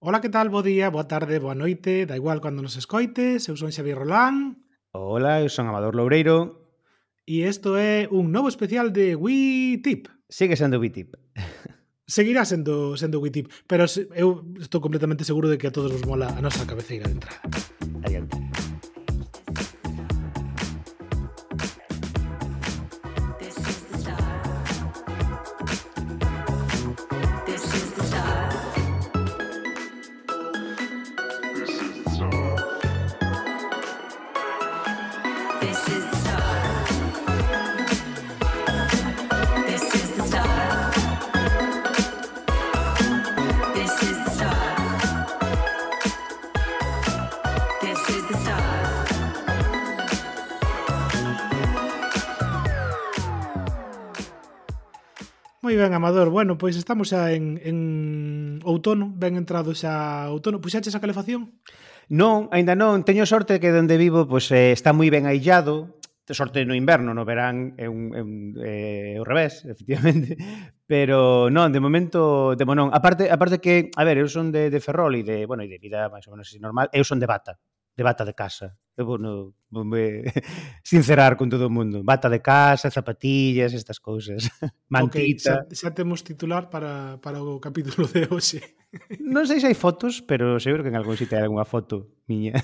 Ola, que tal? Bo día, boa tarde, boa noite, da igual cando nos escoites, eu son Xavier Rolán. Ola, eu son Amador Loureiro. E isto é un novo especial de WeTip. Sigue sendo WeTip. Seguirá sendo, sendo WeTip, pero eu estou completamente seguro de que a todos vos mola a nosa cabeceira de entrada. Adiante. ben, Amador. Bueno, pois estamos xa en, en outono, ben entrado xa outono. Pois Puxaches a calefacción? Non, aínda non. Teño sorte que donde vivo pois, eh, está moi ben aillado. Sorte no inverno, no verán é un, é un, é o revés, efectivamente. Pero non, de momento, de non. Aparte, aparte que, a ver, eu son de, de Ferrol e de, bueno, e de vida máis ou menos normal, eu son de bata, de bata de casa. Eh, eu vou, no, vou me sincerar con todo o mundo. Bata de casa, zapatillas, estas cousas. Mantita. Okay, xa, xa temos titular para, para o capítulo de hoxe. Non sei se hai fotos, pero seguro que en algún sitio hai algunha foto miña.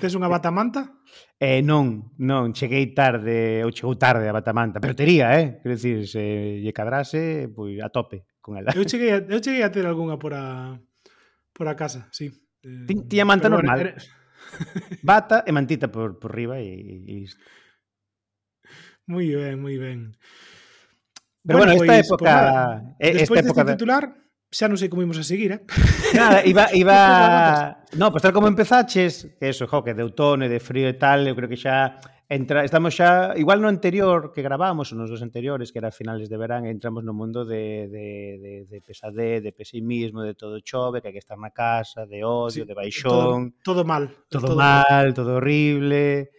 Tes unha batamanta? Eh, non, non, cheguei tarde, ou chegou tarde a batamanta, pero tería, eh? Quer dicir, se lle cadrase, pois a tope con ela. Eu cheguei a, eu cheguei a ter algunha por a, por a casa, sí. Tiña manta normal. Bueno, era... Bata e mantita por, por riba e, e isto. Moi ben, moi ben. Pero bueno, bueno esta pois, época... Pues esta época de titular, xa non sei como imos a seguir, eh? Nada, iba... iba... no, pues, tal como empezaches, que eso, jo, que de outono e de frío e tal, eu creo que xa entra, estamos xa, igual no anterior que grabamos, ou nos dos anteriores, que era finales de verán, entramos no mundo de, de, de, de pesadez, de pesimismo, de todo chove, que hai que estar na casa, de odio, sí, de baixón... Todo, todo mal. Todo, todo mal, mal, todo horrible...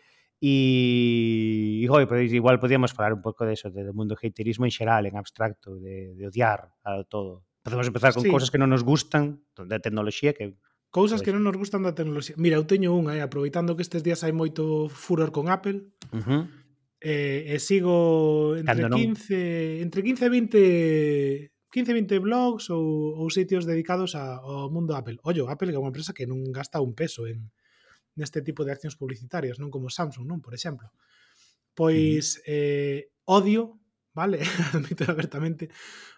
E, e joder, pois, igual podíamos falar un pouco de eso, de, do mundo haterismo en xeral, en abstracto, de, de odiar a todo. Podemos empezar con sí. cousas que non nos gustan da tecnoloxía que Cousas que pois non nos gustan da tecnoloxía. Mira, eu teño unha, eh, aproveitando que estes días hai moito furor con Apple. Uh -huh. eh, e sigo entre Cando 15, non. entre 15 e 20 15, 20 blogs ou, ou sitios dedicados a, ao mundo Apple. Ollo, Apple que é unha empresa que non gasta un peso en neste tipo de accións publicitarias, non como Samsung, non, por exemplo. Pois eh, odio, vale, admito abertamente,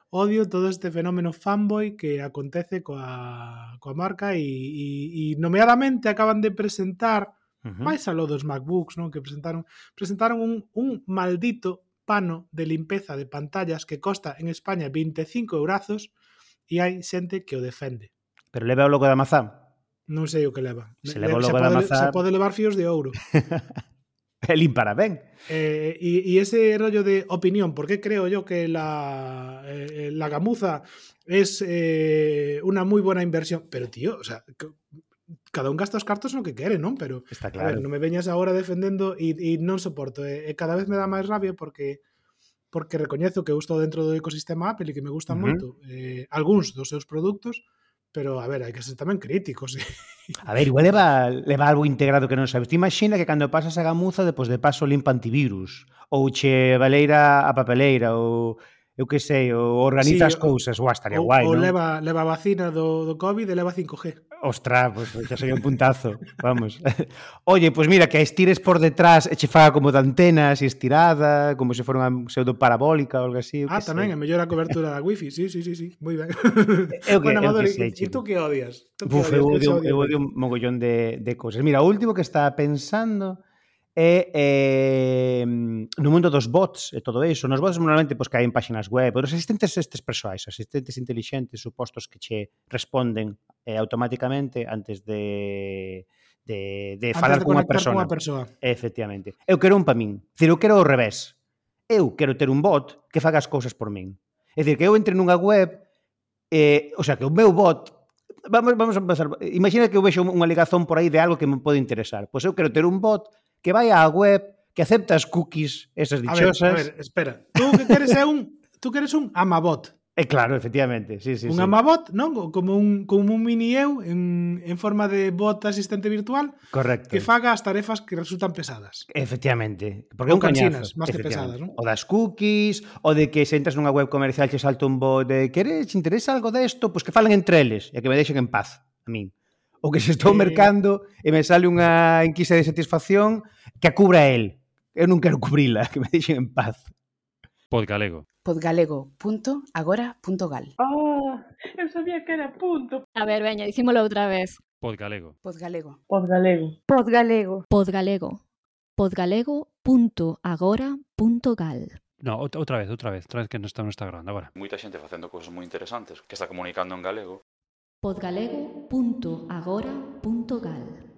odio todo este fenómeno fanboy que acontece coa, coa marca e, e, e nomeadamente acaban de presentar uh -huh. máis aló dos MacBooks, non? que presentaron presentaron un, un maldito pano de limpeza de pantallas que costa en España 25 eurazos e hai xente que o defende. Pero leva o logo da mazá? Non sei o que leva. Se leva o logo se da pode, mazá... Se pode levar fíos de ouro. E limpara ben. Eh, y, y, ese rollo de opinión, ¿por qué creo yo que la, eh, la gamuza es eh, una muy buena inversión? Pero, tío, o sea, cada un gasta os cartos no que quere, non? Pero, Está claro. a ver, non me veñas agora defendendo e, e non soporto. Cada vez me dá máis rabia porque porque recoñezo que eu estou dentro do ecosistema Apple e que me gustan uh -huh. moito eh, algúns dos seus produtos, Pero, a ver, hai que ser tamén críticos. Sí. A ver, igual leva, leva algo integrado que non sabes. Ti imagina que cando pasas a gamuza, depois de paso limpa antivirus. Ou che valeira a papeleira, ou eu que sei, ou organiza sí, as cousas, ou estaría guai, o, Ou non? leva, leva a vacina do, do COVID e leva 5G. Ostras, pues xa sería un puntazo, vamos. Oye, pues mira, que a estires por detrás e che faga como de antenas e estirada, como se fora unha pseudo parabólica ou algo así. Ah, tamén, sei. a mellor a cobertura da wifi, sí, sí, sí, sí, moi ben. Eu que, bueno, Amador, e tú que odias? Tú Uf, que odias? Eu, odio, eu odio un mogollón de, de cosas. Mira, o último que estaba pensando e eh, no mundo dos bots e todo iso. Nos bots normalmente pois, caen páxinas web, pero os asistentes estes persoais, asistentes intelixentes, supostos que che responden eh, automáticamente antes de de, de antes falar de cunha persona. Cunha persoa. Efectivamente. Eu quero un pa min. Dicir, eu quero o revés. Eu quero ter un bot que faga as cousas por min. É dicir, que eu entre nunha web, eh, o sea, que o meu bot vamos, vamos a empezar. Imagina que eu vexo unha ligazón por aí de algo que me pode interesar. Pois eu quero ter un bot que vai á web, que acepta as cookies, esas dichosas. A ver, a ver espera. Tú que queres é un, tú queres un amabot. É eh, claro, efectivamente, sí, sí, un sí. amabot, non? Como un, como un mini eu en, en forma de bot asistente virtual Correcto. que faga as tarefas que resultan pesadas. Efectivamente, porque é un cañazo. máis que pesadas, non? O das cookies, o de que se entras nunha web comercial che salta un bot de queres, interesa algo desto, pois pues que falen entre eles e que me deixen en paz, a min. O que se estou eh... mercando e me sale unha enquisa de satisfacción, que a cubra el. Eu non quero cubrila, que me deixen en paz. Podgalego. Podgalego.agora.gal Oh, ah, eu sabía que era punto. A ver, veña, dicímolo outra vez. Podgalego. Podgalego. Podgalego. Podgalego. Podgalego. Podgalego.agora.gal No, outra vez, outra vez, outra vez que non está, non está grande agora. Moita xente facendo cousas moi interesantes que está comunicando en galego. Podgalego.agora.gal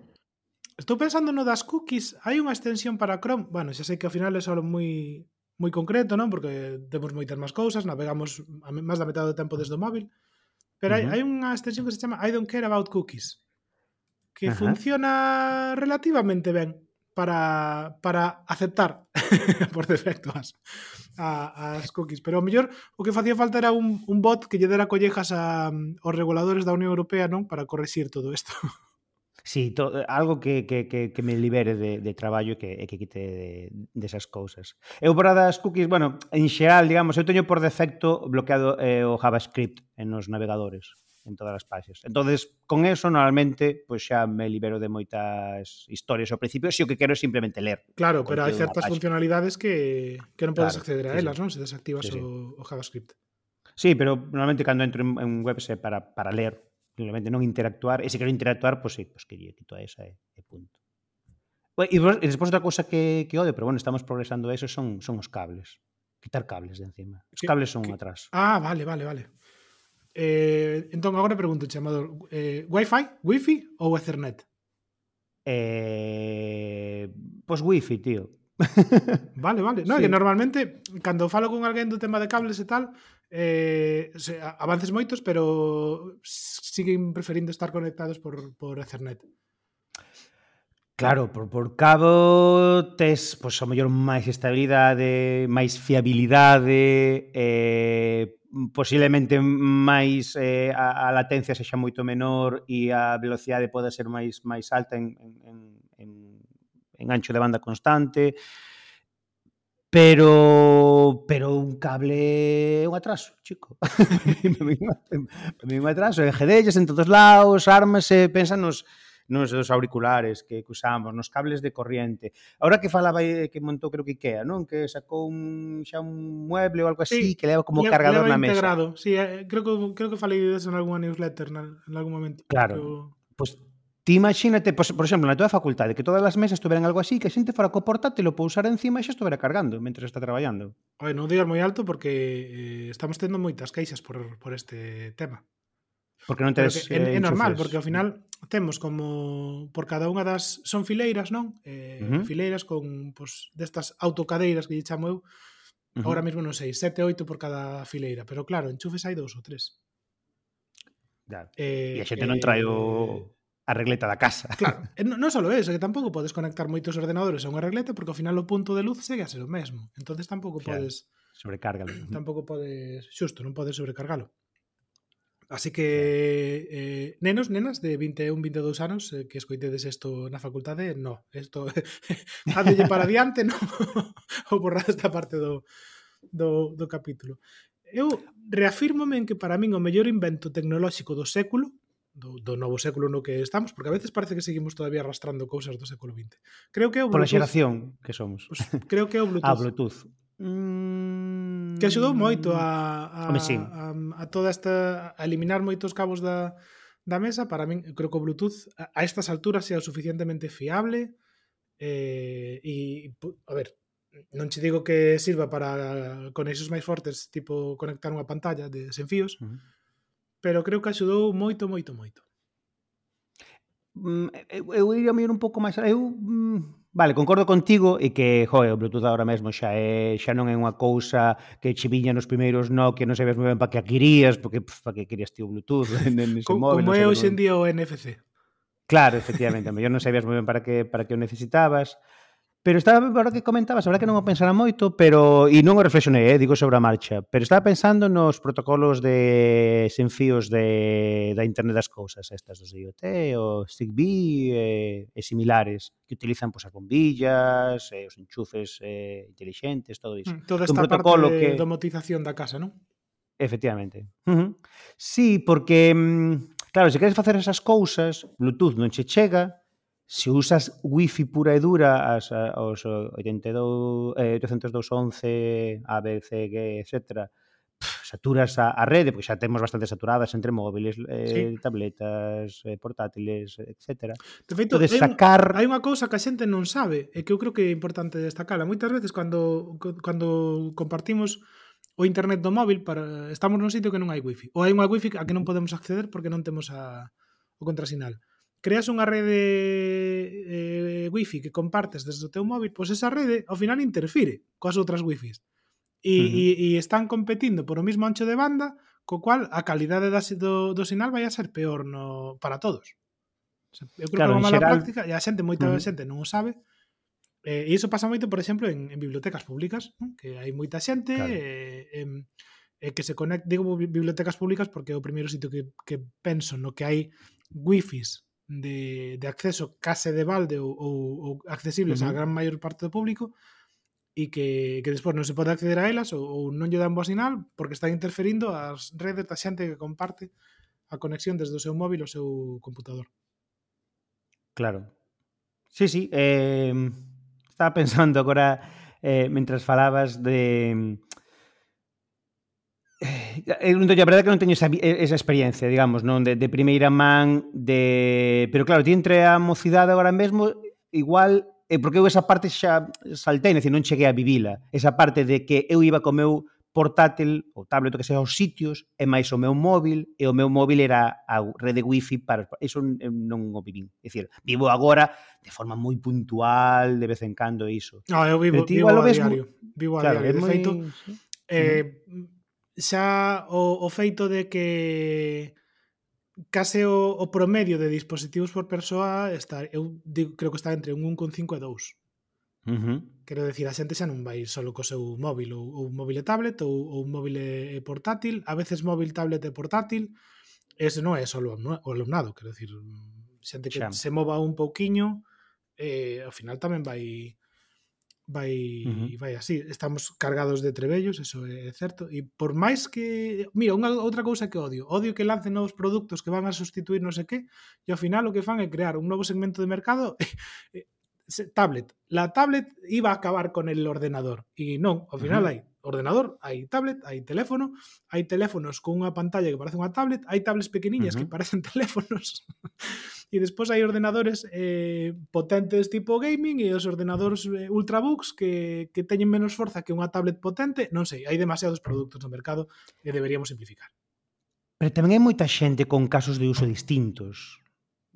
Estou pensando no das cookies, hai unha extensión para Chrome. Bueno, xa sei que ao final é só moi moi concreto, non? Porque temos moitas máis cousas, navegamos máis da metade do tempo desde o móvil. Pero hai, uh -huh. hai unha extensión que se chama I don't care about cookies que uh -huh. funciona relativamente ben para, para aceptar por defecto as, a, as cookies. Pero ao mellor o que facía falta era un, un bot que lle dera collejas a, aos reguladores da Unión Europea non para corregir todo isto. Sí, to, eh, algo que, que, que, que me libere de, de traballo e que, e que quite de, desas cousas. Eu para das cookies, bueno, en xeral, digamos, eu teño por defecto bloqueado eh, o JavaScript en os navegadores en todas as páxinas. entonces con eso normalmente pues xa me libero de moitas historias ao principio, se o que quero é simplemente ler. Claro, pero hai certas funcionalidades que, que non podes claro, acceder a sí, elas, sí. non? Se desactivas sí, sí. O, o JavaScript. Sí, pero normalmente cando entro en, en webs é para, para ler, simplemente non interactuar, e se quero interactuar, pois, pues, pois pues, que lle quito a esa eh, e, e punto. E, e despois outra cosa que, que odio, pero bueno, estamos progresando a eso, son, son os cables. Quitar cables de encima. Os cables son que, atrás. Ah, vale, vale, vale. Eh, entón, agora pregunto, chamador, eh, Wi-Fi, Wi-Fi ou Ethernet? Eh, pois pues Wi-Fi, tío. vale, vale. No, sí. que normalmente, cando falo con alguén do tema de cables e tal, eh, avances moitos, pero siguen preferindo estar conectados por, por Ethernet. Claro, por, por cabo tes, pois, pues, a mellor máis estabilidade, máis fiabilidade, eh, posiblemente máis eh, a, a latencia sexa moito menor e a velocidade pode ser máis máis alta en, en, en, en ancho de banda constante. Eh, Pero pero un cable un atraso, chico. un atraso, GDs en todos lados, armas, eh, pensa nos nos dos auriculares que, que usamos, nos cables de corriente. Ahora que falaba eh, que montou creo que Ikea, non? Que sacou un xa un mueble ou algo así sí, que leva como leva, cargador leva na integrado. mesa. Sí, eh, creo que creo que falei disso en algunha newsletter na, en algún momento. Claro. Pero... Pois pues, Ti imagínate, pois, por exemplo, na tua facultade, que todas as mesas tuveran algo así, que a xente fora co portátil o pousara encima e xa estuvera cargando mentre está traballando. Oye, non digas moi alto porque eh, estamos tendo moitas queixas por, por este tema. Porque non teres é, é eh, normal, porque ao final temos como por cada unha das son fileiras, non? Eh, uh -huh. fileiras con pois destas autocadeiras que lle chamo eu. Agora. Ahora mesmo non sei, 7 8 por cada fileira, pero claro, enchufes hai dous ou tres. Claro. Eh, e a xente eh, non trae o a regleta da casa. Claro, non no só eso, que tampouco podes conectar moitos ordenadores a unha regleta porque ao final o punto de luz segue a ser o mesmo. Entonces tampouco claro. podes sobrecárgalo. Tampouco podes, xusto, non podes sobrecargalo. Así que eh, nenos, nenas de 21, 22 anos eh, que escoitedes isto na facultade, no, isto fádelle para adiante, no, ou borrar esta parte do, do, do capítulo. Eu reafírmome en que para min o mellor invento tecnolóxico do século do, do novo século no que estamos, porque a veces parece que seguimos todavía arrastrando cousas do século XX. Creo que é o Bluetooth... Pola xeración que somos. Pues, creo que é o ah, Bluetooth. ah, Bluetooth. Mm... Que axudou moito a, a, Home, sí. a, a toda esta... a eliminar moitos cabos da, da mesa. Para min, creo que o Bluetooth a, a estas alturas sea o suficientemente fiable eh, e, a ver, non che digo que sirva para conexións máis fortes, tipo conectar unha pantalla de sen fíos, uh -huh pero creo que axudou moito, moito, moito. Mm, eu, eu iría mirar un pouco máis... Eu, mm, Vale, concordo contigo e que, joe, o Bluetooth agora mesmo xa é xa non é unha cousa que che viña nos primeiros no que non sabías moi ben para que a querías, porque pff, para que querías ti o Bluetooth en ese Co, móvil. Como é hoxe en día o NFC. Claro, efectivamente, a mellor non sabías moi ben para que para que o necesitabas. Pero estaba, agora que comentabas, agora que non o pensara moito, pero e non o reflexionei, eh, digo sobre a marcha, pero estaba pensando nos protocolos de sen fíos de, da internet das cousas, estas dos IoT, o Zigbee eh, e similares, que utilizan pois, pues, as bombillas, eh, os enchufes eh, inteligentes, todo iso. Mm, toda esta protocolo parte de que... domotización da casa, non? Efectivamente. Uh -huh. Sí, porque, mm, claro, se queres facer esas cousas, Bluetooth non che chega, se usas wifi pura e dura as, os 82, eh, 802.11 ABCG, etc pff, saturas a, a rede, porque xa temos bastante saturadas entre móviles, eh, sí. tabletas, eh, portátiles, etc. De feito, Entonces, sacar... hai unha cousa que a xente non sabe, e que eu creo que é importante destacala. Moitas veces cando, cando compartimos o internet do móvil para estamos nun sitio que non hai wifi ou hai unha wifi a que non podemos acceder porque non temos a, o contrasinal creas unha rede eh, wifi que compartes desde o teu móvil, pois esa rede ao final interfire coas outras wifis. E, uh -huh. e, e están competindo por o mismo ancho de banda, co cual a calidade da, do, do sinal vai a ser peor no, para todos. Eu creo claro, que é unha mala xeral... práctica e a xente, moita uh -huh. xente non o sabe, Eh, e iso pasa moito, por exemplo, en, en bibliotecas públicas, non? que hai moita xente claro. eh, eh, eh, que se conecta, digo bibliotecas públicas porque é o primeiro sitio que, que penso no que hai wifis de, de acceso case de balde ou, ou, ou accesibles uh -huh. gran maior parte do público e que, que despois non se pode acceder a elas ou, ou non lle dan boa sinal porque están interferindo as redes da xente que comparte a conexión desde o seu móvil ao seu computador. Claro. Sí, sí. Eh, estaba pensando agora, eh, mentras falabas de eu non teño, a verdade é que non teño esa, esa experiencia, digamos, non de, de primeira man de, pero claro, ti entre a mocidade agora mesmo igual eh, porque eu esa parte xa saltei, decir, non cheguei a vivila. Esa parte de que eu iba co meu portátil ou tablet que sea aos sitios e máis o meu móvil e o meu móvil era a rede wifi para iso non o vivín. É dicir, vivo agora de forma moi puntual, de vez en cando iso. No, eu vivo, Pero, vivo, a diario. Vivo a claro, diario. De moi... feito, eh xa o, o feito de que case o, o promedio de dispositivos por persoa está, eu digo, creo que está entre un 1,5 e 2. Uh -huh. Quero decir, a xente xa non vai solo co seu móvil ou, ou móvil e tablet ou, ou móvil e portátil, a veces móvil, tablet e portátil, ese non é só o alumnado, quero decir, xente que xa. se mova un pouquiño, eh, ao final tamén vai vai Ujú. vai así, estamos cargados de trebellos, eso é certo, e por máis que, mira, unha outra cousa que odio, odio que lancen novos produtos que van a sustituir non sei que, e ao final o que fan é crear un novo segmento de mercado eh, tablet. La tablet iba a acabar con el ordenador. Y non, ao final Ujú. hai ordenador, hai tablet, hai teléfono, hai teléfonos con unha pantalla que parece unha tablet, hai tablets pequeniñas que Ujú. parecen teléfonos. E despois hai ordenadores eh, potentes tipo gaming e os ordenadores eh, ultrabooks que, que teñen menos forza que unha tablet potente. Non sei, hai demasiados produtos no mercado e deberíamos simplificar. Pero tamén hai moita xente con casos de uso distintos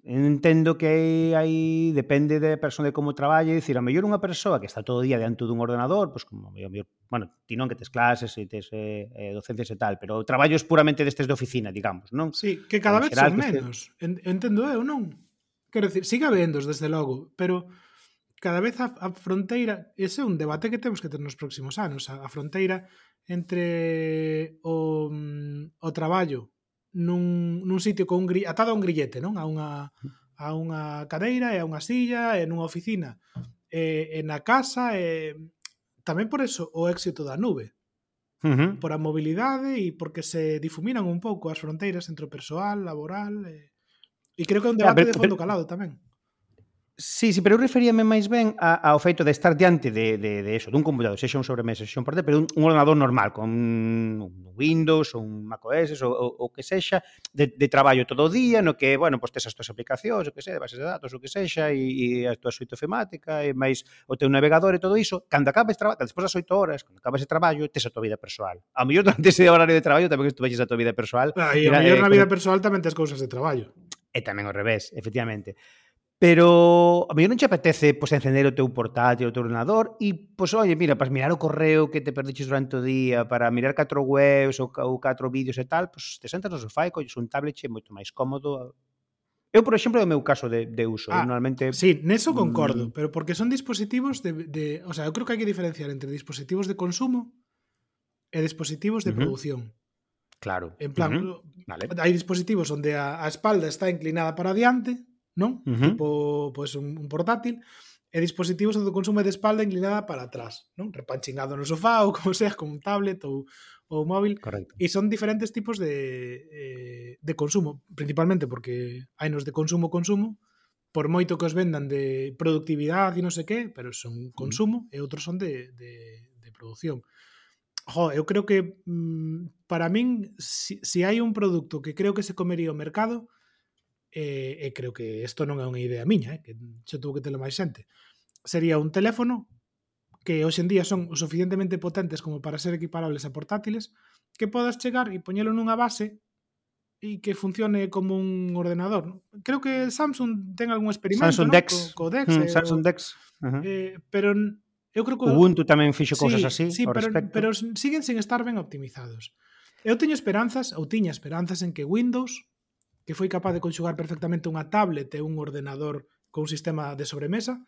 entendo que hai, hai depende da de persoa de como traballe, dicir, a mellor unha persoa que está todo o día diante dun ordenador, pois como a mellor, bueno, ti non que tes clases e tes eh, eh docencias e tal, pero o traballo é puramente destes de oficina, digamos, non? Sí, que cada vez son menos, este... entendo eu, non? Quero dicir, siga vendos, desde logo, pero cada vez a, a fronteira, ese é un debate que temos que ter nos próximos anos, a, a fronteira entre o, mm, o traballo nun, nun sitio con un gri, atado a un grillete, non? A unha a unha cadeira e a unha silla e nunha oficina e, e na casa e tamén por eso o éxito da nube uh -huh. por a mobilidade e porque se difuminan un pouco as fronteiras entre o persoal, laboral e, e creo que é un debate ver, de fondo calado tamén Sí, sí, pero eu referíame máis ben a, ao feito de estar diante de, de, de eso, dun computador, sexa un sobremesa, sexa un portátil, pero un, un ordenador normal, con un Windows ou un macOS ou, ou, ou que sexa, de, de traballo todo o día, no que, bueno, pois pues, tes as túas aplicacións, o que sei, de bases de datos, o que sexa, e, e a túa suite ofimática, e máis o teu navegador e todo iso, cando acabes traballo, despois das 8 horas, cando acabes de traballo, tes a tua vida persoal. A mellor durante ese horario de traballo tamén estuveches a tua vida persoal. Ah, e a mellor eh, na vida persoal tamén tes cousas de traballo. E tamén ao revés, efectivamente. Pero a mí non che apetece pois, encender o teu portátil, o teu ordenador e, pois, oye, mira, para mirar o correo que te perdiches durante o día, para mirar catro webs ou, ou catro vídeos e tal, pois, te sentas no sofá e colles un tablet che moito máis cómodo. Eu, por exemplo, é o meu caso de, de uso. Ah, eu normalmente... Sí, neso mm. concordo, mm... pero porque son dispositivos de, de... O sea, eu creo que hai que diferenciar entre dispositivos de consumo e dispositivos de uh -huh. producción. Claro. En plan, uh -huh. vale. hai dispositivos onde a, a espalda está inclinada para adiante non? Uh -huh. Tipo, pois, pues, un, un portátil e dispositivos onde o consumo é de espalda inclinada para atrás, non? Repanchingado no sofá ou como sea, con un tablet ou, ou móvil. Correcto. E son diferentes tipos de, eh, de consumo, principalmente porque hai nos de consumo-consumo, por moito que os vendan de productividade e non sei que, pero son consumo e outros son de, de, de producción. Jo, eu creo que mm, para min, se si, si hai un produto que creo que se comería o mercado, e, e creo que isto non é unha idea miña, eh, que xa tuvo que telo máis xente. Sería un teléfono que hoxe en día son o suficientemente potentes como para ser equiparables a portátiles, que podas chegar e poñelo nunha base e que funcione como un ordenador. ¿no? Creo que Samsung ten algún experimento Samsung ¿no? Dex. Co, co Dex, mm, eh, Samsung o, Dex. Uh -huh. eh, pero eu creo que Ubuntu tamén fixo cousas sí, así, sí, pero, respecto. pero siguen sen estar ben optimizados. Eu teño esperanzas, ou tiña esperanzas en que Windows que foi capaz de conxugar perfectamente unha tablet e un ordenador con un sistema de sobremesa,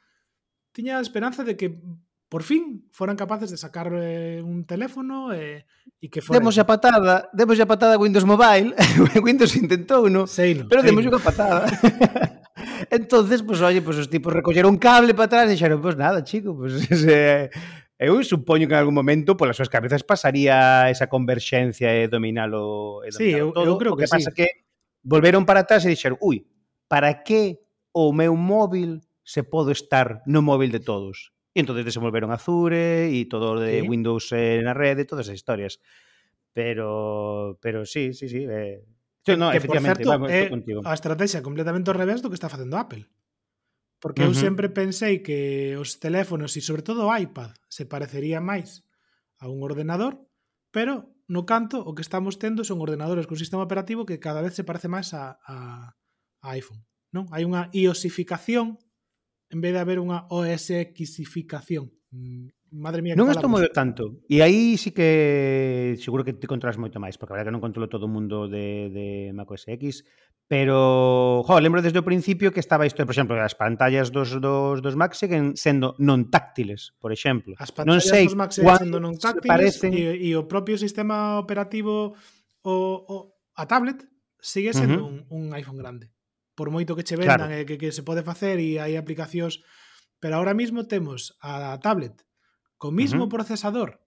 tiña a esperanza de que por fin foran capaces de sacar eh, un teléfono e, eh, e que fora... Demos a patada, demos a patada a Windows Mobile, Windows intentou, no? Seino, pero demos a patada. Entonces, pues, oye, pues os tipos recolleron un cable para atrás e dixeron, pues nada, chico, pues ese... Eu supoño que en algún momento polas súas cabezas pasaría esa converxencia e dominalo e dominalo sí, eu, todo. eu creo o que, que pasa que volveron para atrás e dixeron, ui, para que o meu móvil se pode estar no móvil de todos? E entón desenvolveron Azure e todo de ¿Sí? Windows eh, na rede, todas as historias. Pero, pero sí, sí, sí. Eh, que, no, que, efectivamente, por certo, vamos, eh, contigo. a estrategia completamente ao revés do que está facendo Apple. Porque uh -huh. eu sempre pensei que os teléfonos e sobre todo o iPad se parecería máis a un ordenador, pero no canto o que estamos tendo son ordenadores con sistema operativo que cada vez se parece máis a, a, a iPhone. Non? Hai unha iosificación en vez de haber unha OSXificación. Mm, madre mía, non estou moi tanto. E aí sí que seguro que te controlas moito máis, porque a verdade que non controlo todo o mundo de, de Mac OS X, Pero, jo, lembro desde o principio que estaba isto, por exemplo, as pantallas dos, dos, dos Mac seguen sendo non táctiles, por exemplo. As pantallas non sei dos Mac seguen sendo non táctiles parecen... e, e o propio sistema operativo o, o, a tablet sigue sendo uh -huh. un, un iPhone grande. Por moito que che vendan claro. e que, que se pode facer e hai aplicacións, pero ahora mismo temos a tablet co mismo uh -huh. procesador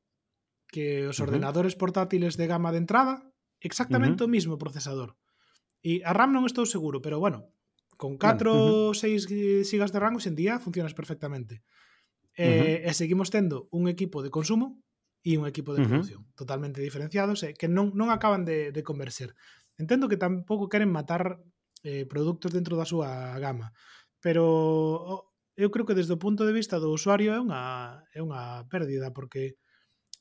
que os uh -huh. ordenadores portátiles de gama de entrada, exactamente uh -huh. o mismo procesador E a RAM non estou seguro, pero bueno, con 4 ou 6 sigas de RAM en día funcionas perfectamente. Eh, uh eh, -huh. E seguimos tendo un equipo de consumo e un equipo de producción uh -huh. totalmente diferenciados e que non, non acaban de, de converser. Entendo que tampouco queren matar eh, produtos dentro da súa gama, pero eu creo que desde o punto de vista do usuario é unha, é unha pérdida, porque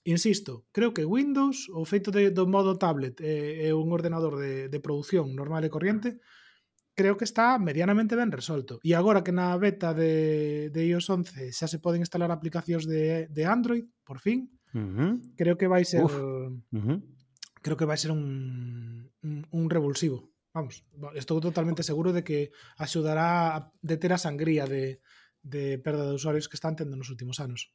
insisto, creo que Windows, o feito de, do modo tablet e, e un ordenador de, de produción normal e corriente, creo que está medianamente ben resolto. E agora que na beta de, de iOS 11 xa se poden instalar aplicacións de, de Android, por fin, creo que vai ser Uf. creo que vai ser un, un, un revulsivo. Vamos, estou totalmente seguro de que axudará a deter a sangría de, de perda de usuarios que están tendo nos últimos anos.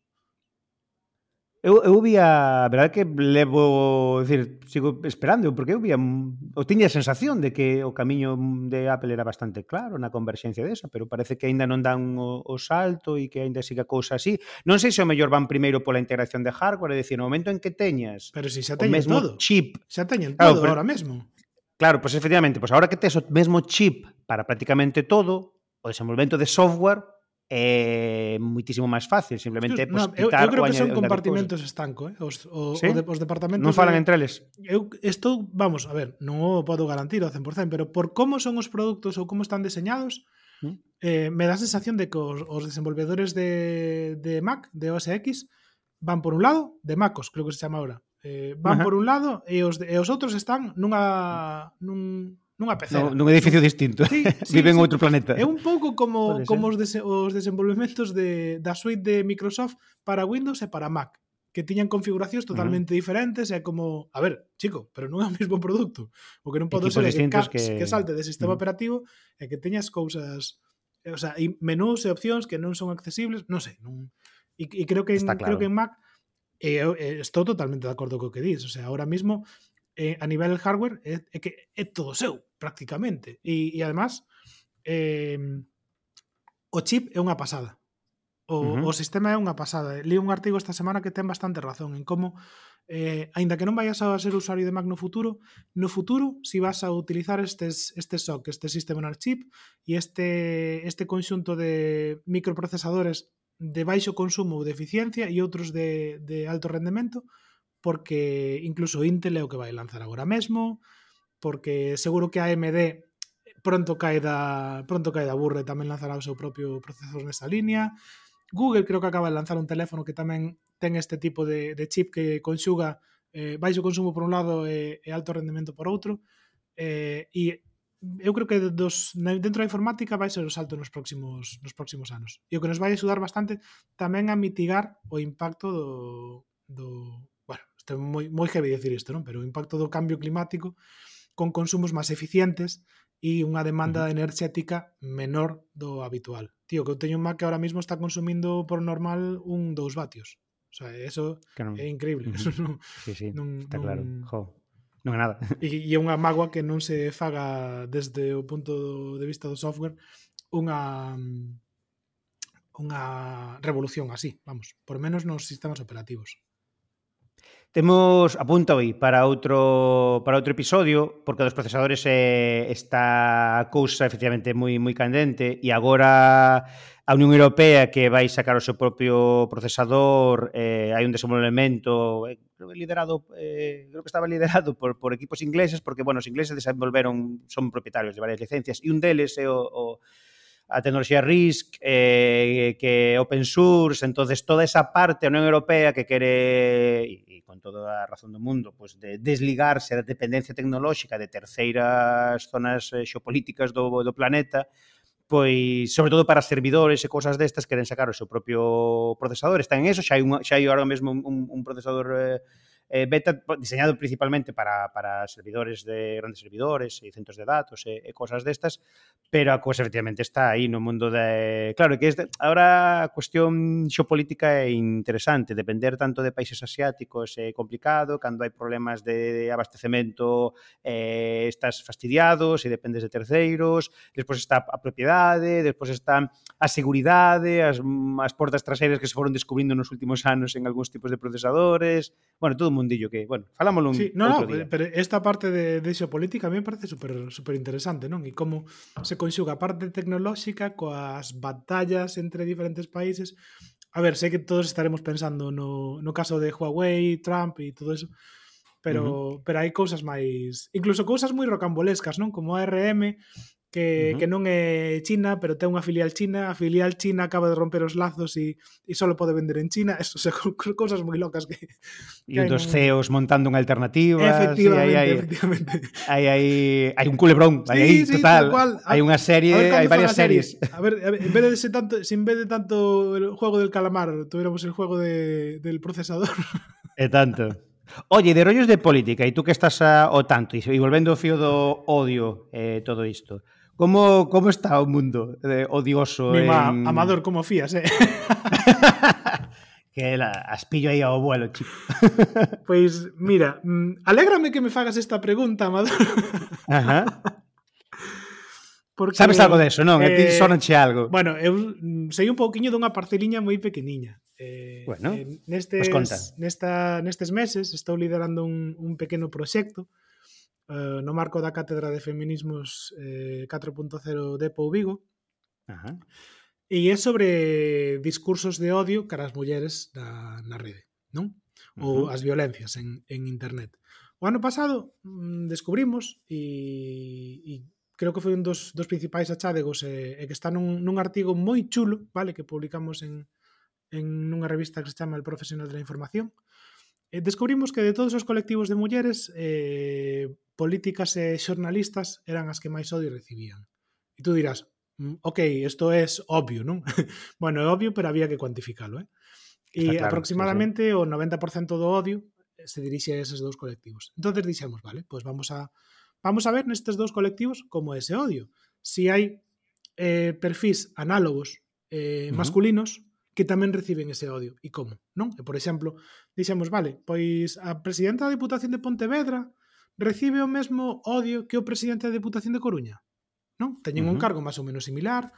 Eu, eu vi a verdade que levo, decir, sigo esperando, porque eu vi, ou tiña a sensación de que o camiño de Apple era bastante claro na converxencia desa, pero parece que aínda non dan o, o salto e que aínda siga cousa así. Non sei se o mellor van primeiro pola integración de hardware, é dicir, no momento en que teñas Pero si xa teñen o mesmo todo. chip. Xa teñen todo claro, pero, ahora mesmo. Claro, pois pues, efectivamente, pois pues, agora que tes o mesmo chip para prácticamente todo, o desenvolvemento de software é muitísimo máis fácil, simplemente Just, pues, no, eu, eu creo que son compartimentos estanco, eh? os, o, ¿Sí? o de, os departamentos... Non falan de, entre eles? Eu estou, vamos, a ver, non o podo garantir ao 100%, pero por como son os produtos ou como están diseñados, ¿Mm? eh, me dá a sensación de que os, os desenvolvedores de, de Mac, de OS X, van por un lado, de Macos, creo que se chama ahora, eh, van Ajá. por un lado e os, e os outros están nunha, nun, nunha pecera. No, nun edificio distinto. Sí, sí, Viven sí. outro planeta. É un pouco como como os, des, os desenvolvementos de, da suite de Microsoft para Windows e para Mac, que tiñan configuracións totalmente uh -huh. diferentes e como, a ver, chico, pero non é o mesmo produto. O que non podo ser é que, que... que salte de sistema uh -huh. operativo e que teñas cousas, o sea, e menús e opcións que non son accesibles, non sei, non e, e creo que en, claro. creo que en Mac eh, eh, estou totalmente de acordo co que dis, o sea, ahora mismo eh, a nivel hardware é, é que é todo seu, prácticamente. E, e además, eh, o chip é unha pasada. O, uh -huh. o sistema é unha pasada. Li un artigo esta semana que ten bastante razón en como eh, aínda que non vayas a ser usuario de Mac no futuro, no futuro, si vas a utilizar estes, este SOC, este System on Chip e este, este conxunto de microprocesadores de baixo consumo ou de eficiencia e outros de, de alto rendemento, porque incluso Intel é o que vai lanzar agora mesmo, porque seguro que AMD pronto cae da pronto cae da burre, tamén lanzará o seu propio procesor nesa liña. Google creo que acaba de lanzar un teléfono que tamén ten este tipo de, de chip que conxuga eh, baixo consumo por un lado e, e alto rendemento por outro. Eh, e eu creo que dos, dentro da informática vai ser o salto nos próximos, nos próximos anos. E o que nos vai axudar bastante tamén a mitigar o impacto do, do bueno, este moi, moi heavy decir isto, non? pero o impacto do cambio climático con consumos máis eficientes e unha demanda uh -huh. enerxética menor do habitual. Tío, que eu teño un Mac que ahora mismo está consumindo por normal un 2 vatios. O sea, eso claro. é increíble. Uh -huh. Eso non, sí, sí, non, está non, claro. Jo. Non é nada. E, e é unha magua que non se faga desde o punto de vista do software unha unha revolución así, vamos, por menos nos sistemas operativos. Temos apunta aí para outro para outro episodio, porque dos procesadores eh, é esta cousa efectivamente moi moi candente e agora a Unión Europea que vai sacar o seu propio procesador, eh, hai un desenvolvemento eh, liderado eh, creo que estaba liderado por, por equipos ingleses, porque bueno, os ingleses desenvolveron son propietarios de varias licencias e un deles é o, o a tecnoloxía RISC, eh, que open source, entonces toda esa parte da Unión Europea que quere, e, e con toda a razón do mundo, pues, de desligarse da dependencia tecnolóxica de terceiras zonas eh, xeopolíticas do, do planeta, pois sobre todo para servidores e cousas destas queren sacar o seu propio procesador. Están en eso, xa hai, un, xa hai ahora mesmo un, un procesador eh, eh, beta diseñado principalmente para, para servidores de grandes servidores e centros de datos e, e cosas destas, pero a cousa efectivamente está aí no mundo de... Claro, que este, de, ahora a cuestión xopolítica é interesante, depender tanto de países asiáticos é complicado, cando hai problemas de abastecemento eh, estás fastidiado, se dependes de terceiros, despois está a propiedade, despois está a seguridade, as, as portas traseiras que se foron descubrindo nos últimos anos en algúns tipos de procesadores, bueno, todo mundo mundillo que, bueno, falámoslo un sí, no, outro no, día. pero esta parte de, de xeopolítica a mí me parece super, super interesante, non? E como se conxuga a parte tecnolóxica coas batallas entre diferentes países. A ver, sei que todos estaremos pensando no, no caso de Huawei, Trump e todo eso, pero uh -huh. pero hai cousas máis, incluso cousas moi rocambolescas, non? Como ARM que, uh -huh. que non é China, pero ten unha filial china, a filial china acaba de romper os lazos e, e só pode vender en China, eso, o sea, cousas moi locas que... E e dos CEOs montando unha alternativa. Efectivamente, sí, hai, efectivamente. Hai, hai, hai un culebrón, sí, hai, aí, sí, total. Cual. Hai unha serie, hai varias series. A, ver, a ver, en vez de ese tanto, si en vez de tanto el juego del calamar, tuviéramos el juego de, del procesador. E tanto. Oye, de rollos de política, e tú que estás a, o tanto, e volvendo ao fío do odio eh, todo isto, Como, como está o mundo de odioso? Mima, en... Amador, como fías, eh? que la, as pillo aí ao vuelo, chico. pois, mira, mm, alégrame que me fagas esta pregunta, Amador. Ajá. Porque, Sabes algo deso, non? Eh, a ti eh, sonanche algo. Bueno, eu mm, sei un pouquiño dunha parceliña moi pequeniña. Eh, bueno, eh, nestes, nesta, nestes meses estou liderando un, un pequeno proxecto eh, no marco da Cátedra de Feminismos eh, 4.0 de Pou Vigo. Ajá. E é sobre discursos de odio cara as mulleres na, na rede, non? Ou uh -huh. as violencias en, en internet. O ano pasado mm, descubrimos e, e creo que foi un dos, dos principais achádegos e, e que está nun, nun artigo moi chulo, vale, que publicamos en, en nunha revista que se chama El Profesional de la Información, eh, descubrimos que de todos os colectivos de mulleres eh, políticas e xornalistas eran as que máis odio recibían. E tú dirás, mm, ok, isto é es obvio, non? bueno, é obvio, pero había que cuantificalo, eh? E claro, aproximadamente sí, sí. o 90% do odio se dirixe a eses dous colectivos. Entonces dixemos, vale, pois pues vamos a vamos a ver nestes dous colectivos como é ese odio. Si hai eh, perfis análogos eh, uh -huh. masculinos que tamén reciben ese odio. E como? Non? E, por exemplo, dixemos, vale, pois a presidenta da Diputación de Pontevedra recibe o mesmo odio que o presidente da Deputación de Coruña. Non? Teñen uh -huh. un cargo máis ou menos similar,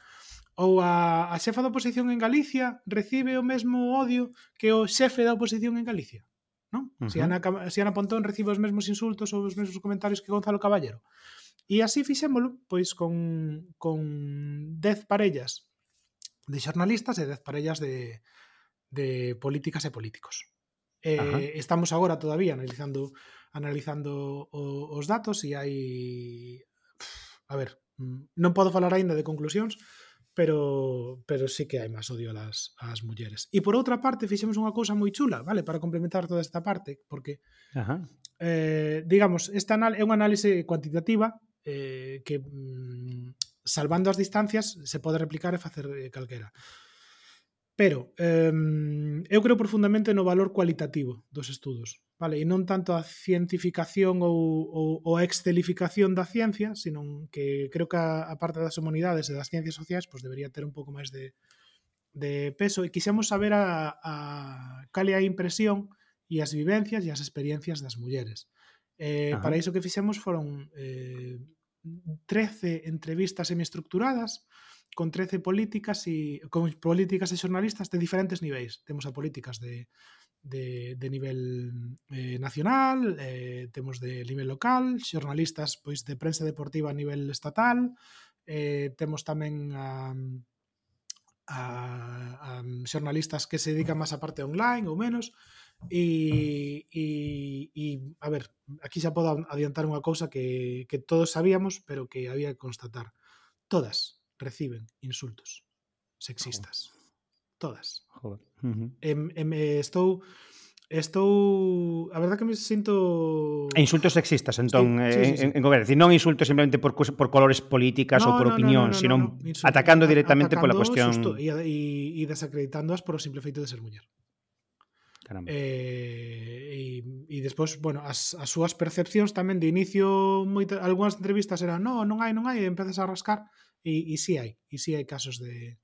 ou a, a xefa da oposición en Galicia recibe o mesmo odio que o xefe da oposición en Galicia. Non? Uh -huh. si, Ana, si Ana Pontón recibe os mesmos insultos ou os mesmos comentarios que Gonzalo Caballero. E así fixémolo pois con, con 10 parellas de xornalistas e 10 parellas de, de políticas e políticos. Eh, estamos agora todavía analizando analizando o, os datos e hai a ver, non podo falar aínda de conclusións, pero pero sí que hai máis odio ás, ás mulleres. E por outra parte, fixemos unha cousa moi chula, vale, para complementar toda esta parte, porque Ajá. Eh, digamos, esta anal é unha análise cuantitativa eh, que mm, salvando as distancias se pode replicar e facer eh, calquera. Pero eh, eu creo profundamente no valor cualitativo dos estudos, vale? E non tanto a cientificación ou, ou, ou a excelificación da ciencia, sino que creo que a, a parte das humanidades e das ciencias sociais pois debería ter un pouco máis de, de peso e quixemos saber a, a cal é a impresión e as vivencias e as experiencias das mulleres. Eh, Ajá. para iso que fixemos foron eh, 13 entrevistas semiestructuradas, con 13 políticas e con políticas e xornalistas de diferentes niveis. Temos a políticas de de, de nivel eh, nacional, eh, de nivel local, xornalistas pois de prensa deportiva a nivel estatal, eh, temos tamén a, a, a que se dedican máis a parte online ou menos, e, e, e a ver, aquí xa podo adiantar unha cousa que, que todos sabíamos, pero que había que constatar. Todas reciben insultos sexistas. Joder. Todas. Joder. Uh -huh. em, em, estou Estou, a verdade que me sinto e insultos sexistas, entón, sí, eh, sí, sí, sí. en, en goberno, non insultos simplemente por por colores políticas no, ou por no, opinións, no, no, sino no, no. Atacando directamente pola cuestión e desacreditándoas por o simple feito de ser muller. Caramba. Eh, e, e despois, bueno, as, as súas percepcións tamén de inicio moita, algunhas entrevistas eran, "No, non hai, non hai", e empezas a rascar E, e si hai, e si hai casos de,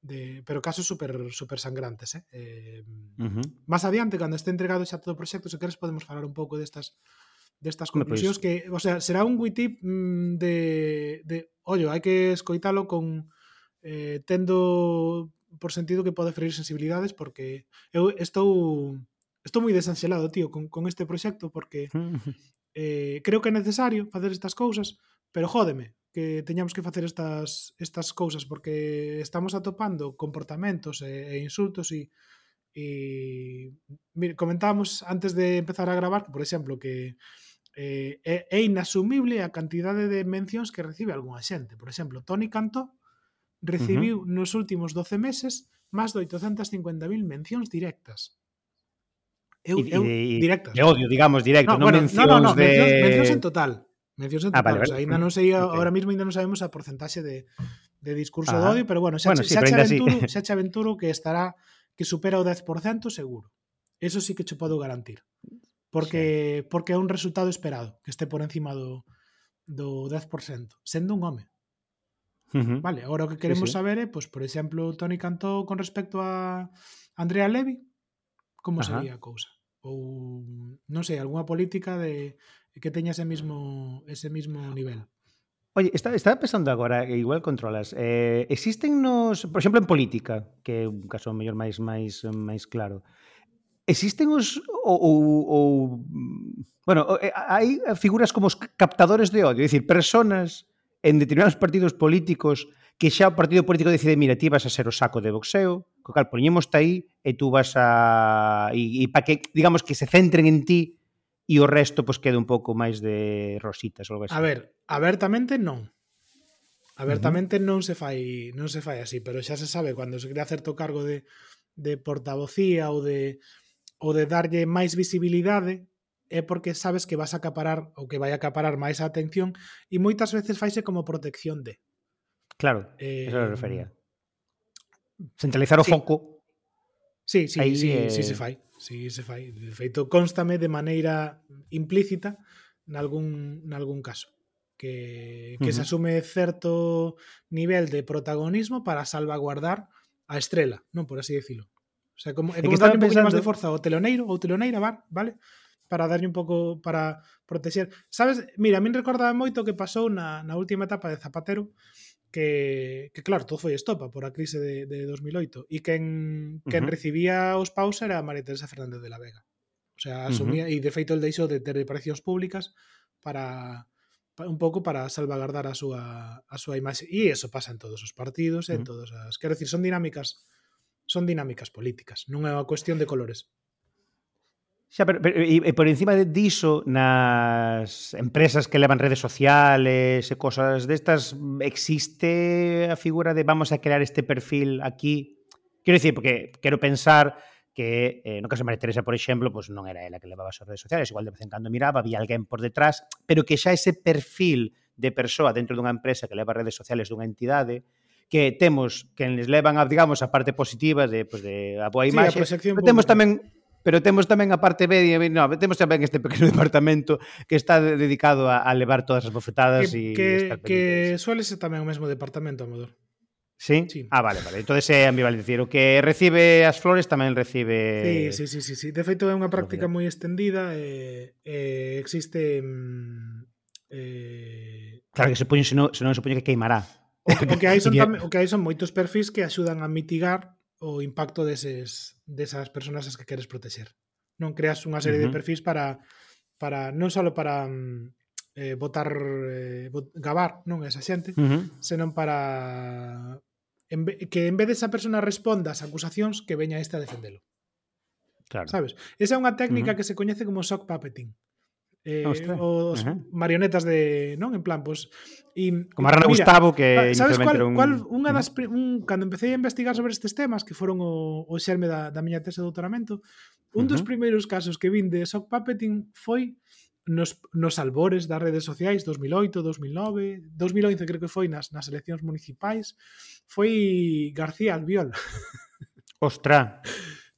de pero casos super super sangrantes, eh? eh uh -huh. Más adiante cando este entregado xa todo o proxecto, se queres podemos falar un pouco destas destas conclusións que, o sea, será un witip mm, de de ollo, hai que escoitalo con eh, tendo por sentido que pode ferir sensibilidades porque eu estou estou moi desanxelado, tío, con, con este proxecto porque eh, creo que é necesario facer estas cousas, pero jódeme, que teñamos que facer estas estas cousas porque estamos atopando comportamentos e, e insultos e e mire, comentábamos antes de empezar a gravar que, por exemplo, que eh, é, é inasumible a cantidade de mencións que recibe algunha xente. Por exemplo, Tony Cantó recibiu uh -huh. nos últimos 12 meses máis de 850.000 mencións directas. Eu, eu, directas. De odio, digamos, directo, no, non bueno, mencións no, no, no, de... Mencións, mencións en total. Mencións en ah, vale, vale. Ainda non sei, okay. ahora mismo ainda non sabemos a porcentaxe de, de discurso ah. de odio, pero bueno, xa, bueno, xa, sí, xa, xa, aventuro, sí. xa aventuro que estará que supera o 10% seguro. Eso sí que che podo garantir. Porque sí. porque é un resultado esperado, que este por encima do do 10%, sendo un home. Uh -huh. Vale, agora o que queremos sí, sí. saber é, pois, pues, por exemplo, Tony Cantó con respecto a Andrea Levy, como Ajá. sería a cousa? Ou non sei, algunha política de que teña ese mismo ese mismo nivel. Oye, está, está pensando agora, igual controlas. Eh, existen nos, por exemplo, en política, que é un caso mellor máis máis máis claro. Existen os ou, ou, ou bueno, eh, hai figuras como os captadores de odio, é dicir, personas en determinados partidos políticos que xa o partido político decide, mira, ti vas a ser o saco de boxeo, co cal poñemos aí e tú vas a... E, e para que, digamos, que se centren en ti e o resto pois queda un pouco máis de rositas ou algo así. A ver, abertamente non. Abertamente uh -huh. non se fai, non se fai así, pero xa se sabe cando se crea certo cargo de de portavocía ou de ou de darlle máis visibilidade é porque sabes que vas a acaparar ou que vai a acaparar máis a atención e moitas veces faise como protección de. Claro, eh, eso me eh, refería. Centralizar o sí. foco. Sí, sí, Aí, sí, eh... sí se fai. Si se fai, de feito, constame de maneira implícita nalgún, nalgún caso que, que uh -huh. se asume certo nivel de protagonismo para salvaguardar a estrela, non por así decirlo. O sea, como, é como que un poquito pensando... máis de forza ao teloneiro ou teloneira, vale? Para darlle un pouco, para protexer. Sabes, mira, a min recordaba moito o que pasou na, na última etapa de Zapatero, que, que claro, todo foi estopa por a crise de, de 2008 e quen, quen uh -huh. recibía os paus era María Teresa Fernández de la Vega o sea, asumía, uh -huh. e de feito el deixo de ter declaracións públicas para, un pouco para salvagardar a súa a súa imaxe e eso pasa en todos os partidos, uh -huh. en todas as, quero decir, son dinámicas son dinámicas políticas, non é unha cuestión de colores. Xa, pero, pero, e, e por encima de diso nas empresas que levan redes sociales e cosas destas existe a figura de vamos a crear este perfil aquí? Quero dicir, porque quero pensar que eh, no caso de María Teresa, por exemplo, pues non era ela que levaba as redes sociales, igual de vez en cando miraba, había alguén por detrás, pero que xa ese perfil de persoa dentro dunha empresa que leva redes sociales dunha entidade, que temos que les levan a, digamos, a parte positiva de, pues, de a boa imaxe, sí, a pero temos tamén Pero temos tamén a parte B, no, temos tamén este pequeno departamento que está dedicado a, a levar todas as bofetadas que, e que, que suele ser tamén o mesmo departamento, Amador. ¿Sí? ¿Sí? Ah, vale, vale. Entonces é ambivalente. O que recibe as flores tamén recibe... Sí, sí, sí. sí, sí. De feito, é unha práctica moi extendida. Eh, eh, existe... Eh... Claro que se poñen, se non se poñen que queimará. O, o, que hai son tamén, o que hai son moitos perfis que axudan a mitigar o impacto deses, desas persoas as que queres protexer. Non creas unha serie uh -huh. de perfis para para non só para mm, eh, botar eh, bot, gabar non esa xente, uh -huh. senón para en, que en vez de esa persona responda as acusacións que veña este a defendelo. Claro. Sabes? Esa é unha técnica uh -huh. que se coñece como sock puppeting. Eh, ah, os uh -huh. marionetas de, non, en plan, pois pues, Como a Rana Gustavo que sabes cual, un... cual unha das un cando empecé a investigar sobre estes temas que foron o, o xerme da, da miña tese de doutoramento, un uh -huh. dos primeiros casos que vin de sock puppeting foi nos, nos albores das redes sociais 2008, 2009, 2011 creo que foi nas, nas eleccións municipais foi García Albiol. Ostra.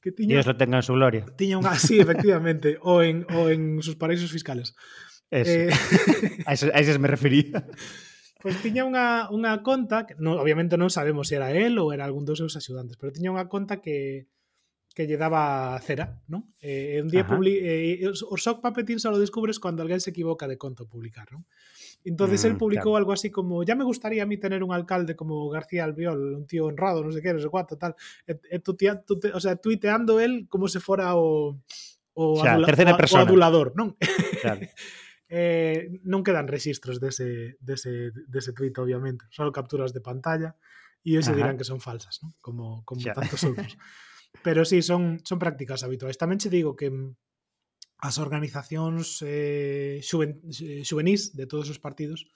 Que tiña Dios lo tenga en su gloria. tiña unha así efectivamente o en o en sus paraísos fiscales. Ese. Eh, A, eses, a eses me refería. Pois tiña unha, unha conta, que non, obviamente non sabemos se era el ou era algún dos seus axudantes, pero tiña unha conta que que lle daba cera, non? Eh, un día publi eh, os sock puppeting só lo descubres cando alguén se equivoca de conta publicar, non? Entonces Mm, él publicou claro. algo así como ya me gustaría a mí tener un alcalde como García Albiol, un tío honrado, no sé qué, no sé cuánto, tal. E, e tutea, tute, o sea, tuiteando él como se fora o o, o, persona. o adulador, non? Claro. eh, non quedan registros dese, dese, dese tweet, obviamente. Solo capturas de pantalla e ese Ajá. dirán que son falsas, ¿no? como, como tantos outros. Pero sí, son, son prácticas habituais. Tamén che digo que as organizacións eh, xuven, eh, xuvenís de todos os partidos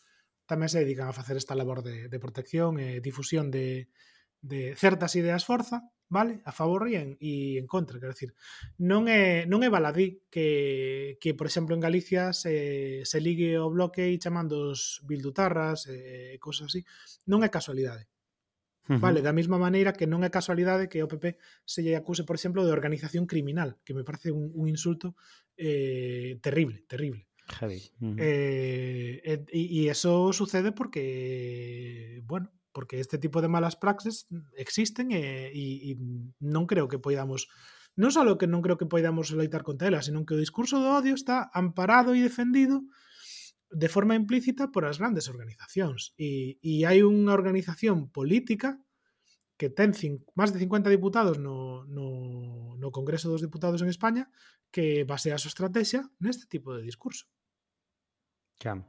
tamén se dedican a facer esta labor de, de protección e eh, difusión de, de certas ideas forza, vale? A favor e en, e en contra, quero decir, non é non é baladí que, que por exemplo en Galicia se, se ligue o bloque e chamando os bildutarras e eh, cousas así, non é casualidade. Uh. Vale, da mesma maneira que non é casualidade que o PP se lle acuse, por exemplo, de organización criminal, que me parece un, un insulto eh, terrible, terrible. Javi. Uh -huh. eh, eh e, e eso sucede porque, bueno, porque este tipo de malas praxes existen e, e, e non creo que poidamos non só que non creo que poidamos loitar contra elas, senón que o discurso do odio está amparado e defendido de forma implícita por as grandes organizacións. E, e hai unha organización política que ten máis de 50 diputados no, no, no Congreso dos Diputados en España que basea a súa estrategia neste tipo de discurso. Xa.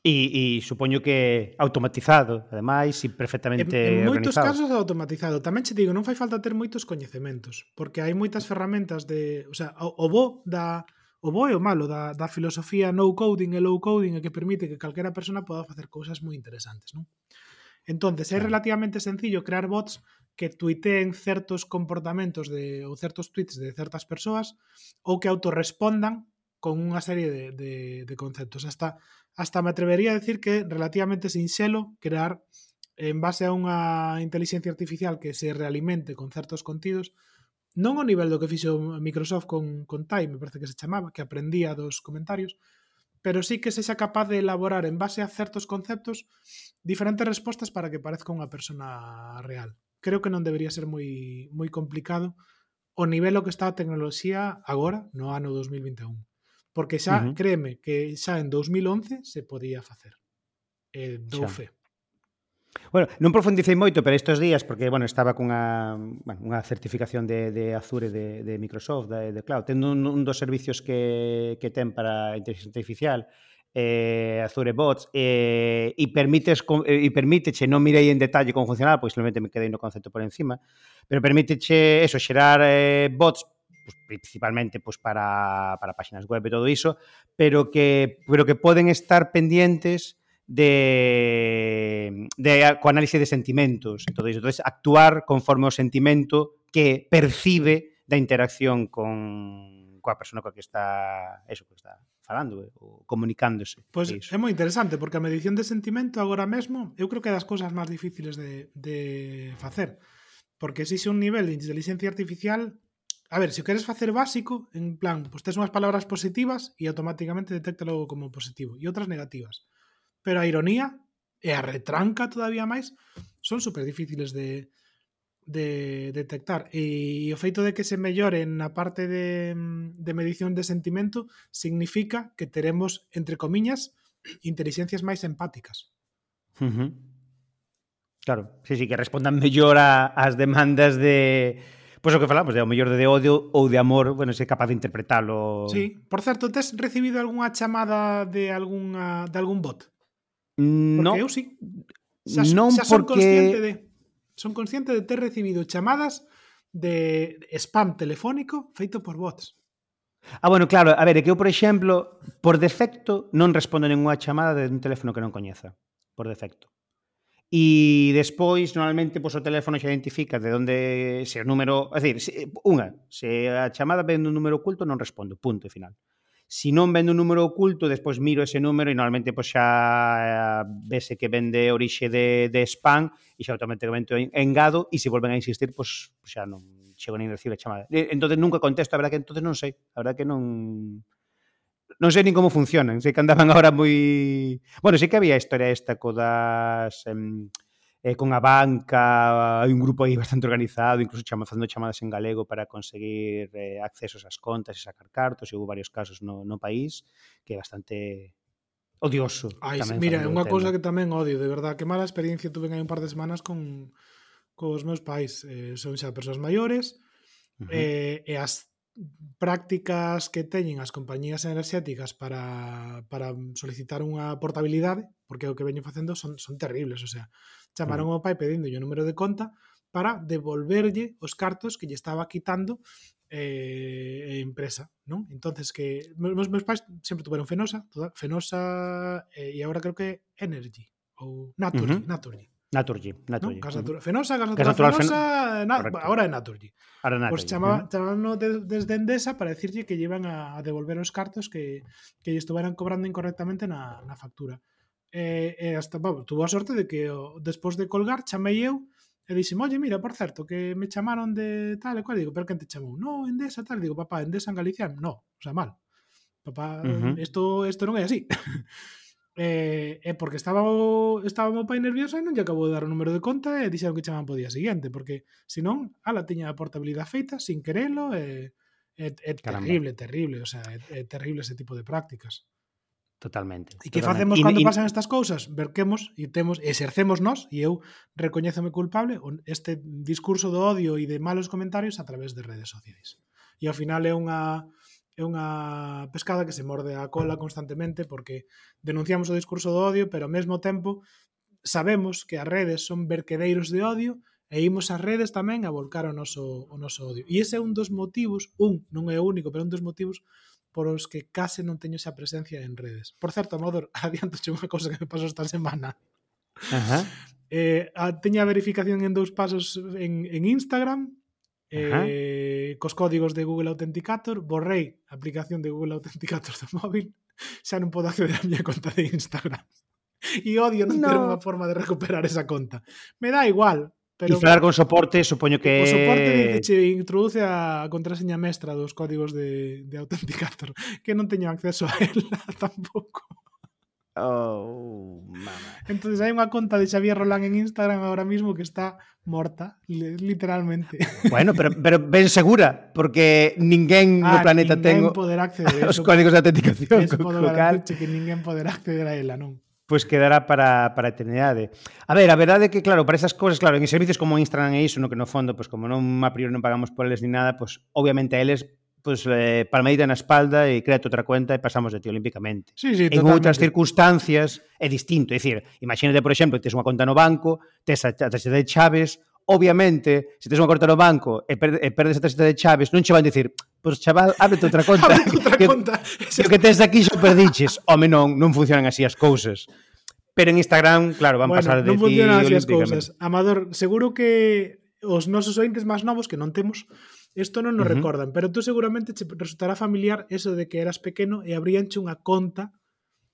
E, e supoño que automatizado, ademais, e perfectamente en, en moitos organizado. casos automatizado. Tamén che digo, non fai falta ter moitos coñecementos, porque hai moitas ferramentas de, o sea, o, o bo da o bo e o malo da, da filosofía no coding e low coding é que permite que calquera persona poda facer cousas moi interesantes, non? Entonces, é relativamente sencillo crear bots que tuiteen certos comportamentos de, ou certos tweets de certas persoas ou que autorrespondan con unha serie de, de, de conceptos. Hasta, hasta me atrevería a decir que relativamente sinxelo crear en base a unha inteligencia artificial que se realimente con certos contidos non ao nivel do que fixo Microsoft con, con Time, me parece que se chamaba, que aprendía dos comentarios, pero sí que sexa capaz de elaborar en base a certos conceptos diferentes respostas para que parezca unha persona real. Creo que non debería ser moi moi complicado o nivel o que está a tecnoloxía agora no ano 2021. Porque xa, uh -huh. créeme, que xa en 2011 se podía facer. Eh, dou fe. Bueno, non profundicei moito, pero estes días, porque bueno, estaba cunha bueno, unha certificación de, de Azure de, de Microsoft, de, de Cloud, tendo un, un dos servicios que, que ten para inteligencia artificial, eh, Azure Bots, eh, e, permites, eh, e permíteche, non mirei en detalle como funcionaba, pois simplemente me quedei no concepto por encima, pero permíteche eso, xerar eh, bots pues, principalmente pues, para, para páxinas web e todo iso, pero que, pero que poden estar pendientes de, de co análise de sentimentos e todo iso. Actuar conforme o sentimento que percibe da interacción con coa persona coa que está eso que está falando eh, ou comunicándose. Pois pues é moi interesante porque a medición de sentimento agora mesmo eu creo que é das cousas máis difíciles de, de facer porque exixe un nivel de inteligencia artificial A ver, se o queres facer básico, en plan, pues tes unhas palabras positivas e automáticamente detecta logo como positivo e outras negativas pero a ironía e a retranca todavía máis son super difíciles de, de detectar e o feito de que se mellore na parte de, de medición de sentimento significa que teremos, entre comiñas, inteligencias máis empáticas. Uh -huh. Claro, sí, sí, que respondan mellor a, as demandas de, pois o que falamos, de o mellor de odio ou de amor, bueno, se é capaz de interpretalo. Sí, por certo, tes recibido algunha chamada de algunha de algún bot? Mm, no. Porque eu sí. Xa, non xa son porque... consciente de son consciente de ter recibido chamadas de spam telefónico feito por bots. Ah, bueno, claro, a ver, é que eu, por exemplo, por defecto non respondo ninguna chamada de un teléfono que non coñeza, por defecto. E despois, normalmente, pois, o teléfono xa identifica de onde se o número... É dicir, se, unha, se a chamada ven un número oculto, non respondo, punto e final. Si non vendo un número oculto, despois miro ese número e normalmente pois, xa eh, vese que vende orixe de, de spam e xa automáticamente engado e se volven a insistir, pois, pois xa non chego nin recibe a chamada. Entonces nunca contesto, a verdad que entonces non sei, a verdad que non non sei nin como funcionan, sei que andaban agora moi... Bueno, sei que había a historia esta co das... Em, eh, con a banca, hai un grupo aí bastante organizado, incluso chama, facendo chamadas en galego para conseguir eh, accesos ás contas e sacar cartos, e houve varios casos no, no país, que é bastante odioso. Ai, tamén mira, é unha cousa que tamén odio, de verdad, que mala experiencia tuve hai un par de semanas con, cos meus pais, eh, son xa persoas maiores, uh -huh. eh, e as prácticas que teñen as compañías enerxéticas para, para solicitar unha portabilidade, porque o que veño facendo son, son terribles, o sea, Chamaron ao pai pedindo o número de conta para devolverlle os cartos que lle estaba quitando eh, empresa, non? Entonces que meus, meus pais sempre tuveron Fenosa, toda, Fenosa eh, e agora creo que Energy ou Naturgy, uh -huh. Naturgy. Naturgy, Naturgy. No, gas. Uh -huh. Fenosa, gas gas natural fenosa, fen... na... Correcto. ahora é Naturgy. Ahora Naturgy. Pues chamaba, chamaban de, desde Endesa para decirlle que lle iban a, a devolver os cartos que, que lle estuveran cobrando incorrectamente na, na factura. E, e hasta, bueno, tuvo a sorte de que o, despois de colgar chamei eu e dixen, oye, mira, por certo, que me chamaron de tal e cual, digo, pero quen te chamou? No, Endesa, tal, digo, papá, Endesa en Galicia, no, o sea, mal. Papá, isto uh -huh. non é así. eh, eh, porque estaba o, estaba o pai nervioso e non lle acabou de dar o número de conta e dixeron que chaman po día seguinte, porque senón, ala, tiña a portabilidade feita sin querelo e é, é terrible, terrible, o sea, é, é terrible ese tipo de prácticas. Totalmente. E que totalmente. facemos cando in... pasan estas cousas? Verquemos e temos exercemos nós e eu recoñézome culpable este discurso do odio e de malos comentarios a través de redes sociais. E ao final é unha é unha pescada que se morde a cola constantemente porque denunciamos o discurso do odio, pero ao mesmo tempo sabemos que as redes son verquedeiros de odio e imos as redes tamén a volcar o noso, o noso odio. E ese é un dos motivos, un, non é o único, pero un dos motivos por os que case non teño esa presencia en redes. Por certo, Amador, adiantoche unha cousa que me pasou esta semana. Ajá. Eh, a, teña a verificación en dous pasos en, en Instagram, Ajá. eh, cos códigos de Google Authenticator, borrei a aplicación de Google Authenticator do móvil, xa non podo acceder á miña conta de Instagram. E odio non no. ter unha forma de recuperar esa conta. Me dá igual, Pero, e falar con soporte, supoño que... O soporte che introduce a contraseña mestra dos códigos de, de Authenticator, que non teño acceso a ela tampouco. Oh, mama. Entonces hai unha conta de Xavier Roland en Instagram ahora mismo que está morta, literalmente. Bueno, pero, pero ben segura, porque ninguén ah, no planeta ten os códigos de autenticación. Eso, co, local. que ninguén poderá acceder a ela, non? pois quedará para, para a eternidade. A ver, a verdade é que, claro, para esas cousas, claro, en servicios como Instagram e iso, no que no fondo, pois como non a priori non pagamos por eles ni nada, pois obviamente a eles pues, eh, palmadita na espalda e créate outra cuenta e pasamos de ti olímpicamente. Sí, sí, en totalmente. outras circunstancias é distinto. É dicir, imagínate, por exemplo, tes unha conta no banco, tes a, a de chaves, obviamente, se tes unha conta no banco e, per, e perdes a tarxeta de Chaves, non che van dicir, pois pues, chaval, ábrete outra conta. ábrete outra que, conta. Que, que tens aquí xa perdiches. Home, non, non funcionan así as cousas. Pero en Instagram, claro, van bueno, pasar de non ti así as cousas. Amador, seguro que os nosos ointes máis novos que non temos Isto non nos uh -huh. recordan, pero tú seguramente che resultará familiar eso de que eras pequeno e abríanche unha conta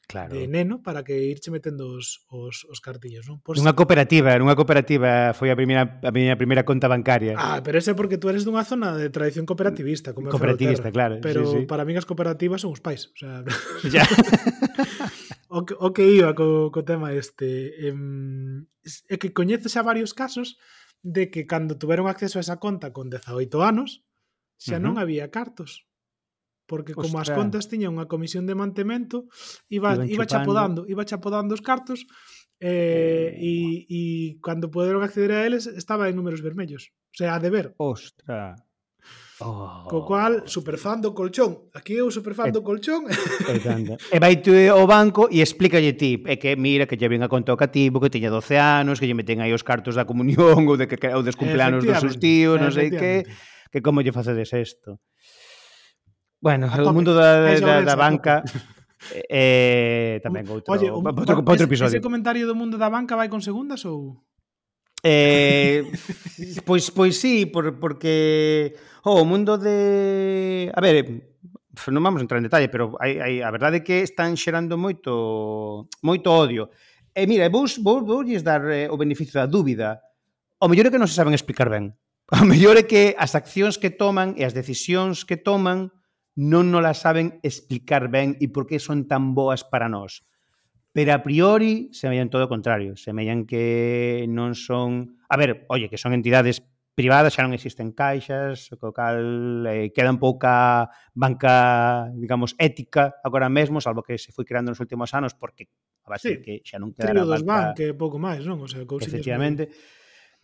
claro. de neno para que irche metendo os, os, os cartillos, non? Pois, nunha cooperativa, nunha cooperativa foi a primeira a miña primeira conta bancaria. Ah, pero ese é porque tú eres dunha zona de tradición cooperativista, como Cooperativista, claro. Pero sí, sí. para min as cooperativas son os pais, o sea, ya. o, que, o que iba co, co tema este, em, é que coñeces a varios casos de que cando tuveron acceso a esa conta con 18 anos, xa uh -huh. non había cartos porque Ostras. como as contas tiña unha comisión de mantemento, iba iba chapodando, iba chapodando os cartos eh, eh. e, e cando poderon acceder a eles estaba en números vermellos, o sea, a deber. Ostra. Oh. Co cual, superfan do colchón. Aquí eu superfan do colchón. e vai tú ao banco e explícalle ti, é que mira que lle ven a conta ao cativo, que teña 12 anos, que lle meten aí os cartos da comunión ou de que ou dos cumpleanos dos seus tíos, non sei que, que como lle facedes isto. Bueno, ah, o mundo da, da, da banca eh, eh tamén outro, Oye, un, outro, outro, outro episodio. Ese comentario do mundo da banca vai con segundas ou...? Eh, pois pois sí, por, porque oh, o mundo de A ver, non vamos entrar en detalle, pero hai, hai, a verdade é que están xerando moito moito odio. E mira, vou, vou, vou dar eh, o beneficio da dúbida. O mellor é que non se saben explicar ben. O mellor é que as accións que toman e as decisións que toman non nos la saben explicar ben e por que son tan boas para nós. Pero a priori semellan todo o contrario, semellan que non son... A ver, oye, que son entidades privadas, xa non existen caixas, co cal eh, queda un pouca banca, digamos, ética agora mesmo, salvo que se foi creando nos últimos anos, porque a base sí, que xa non quedara banca... Trío dos banca que pouco máis, non? O sea, Efectivamente.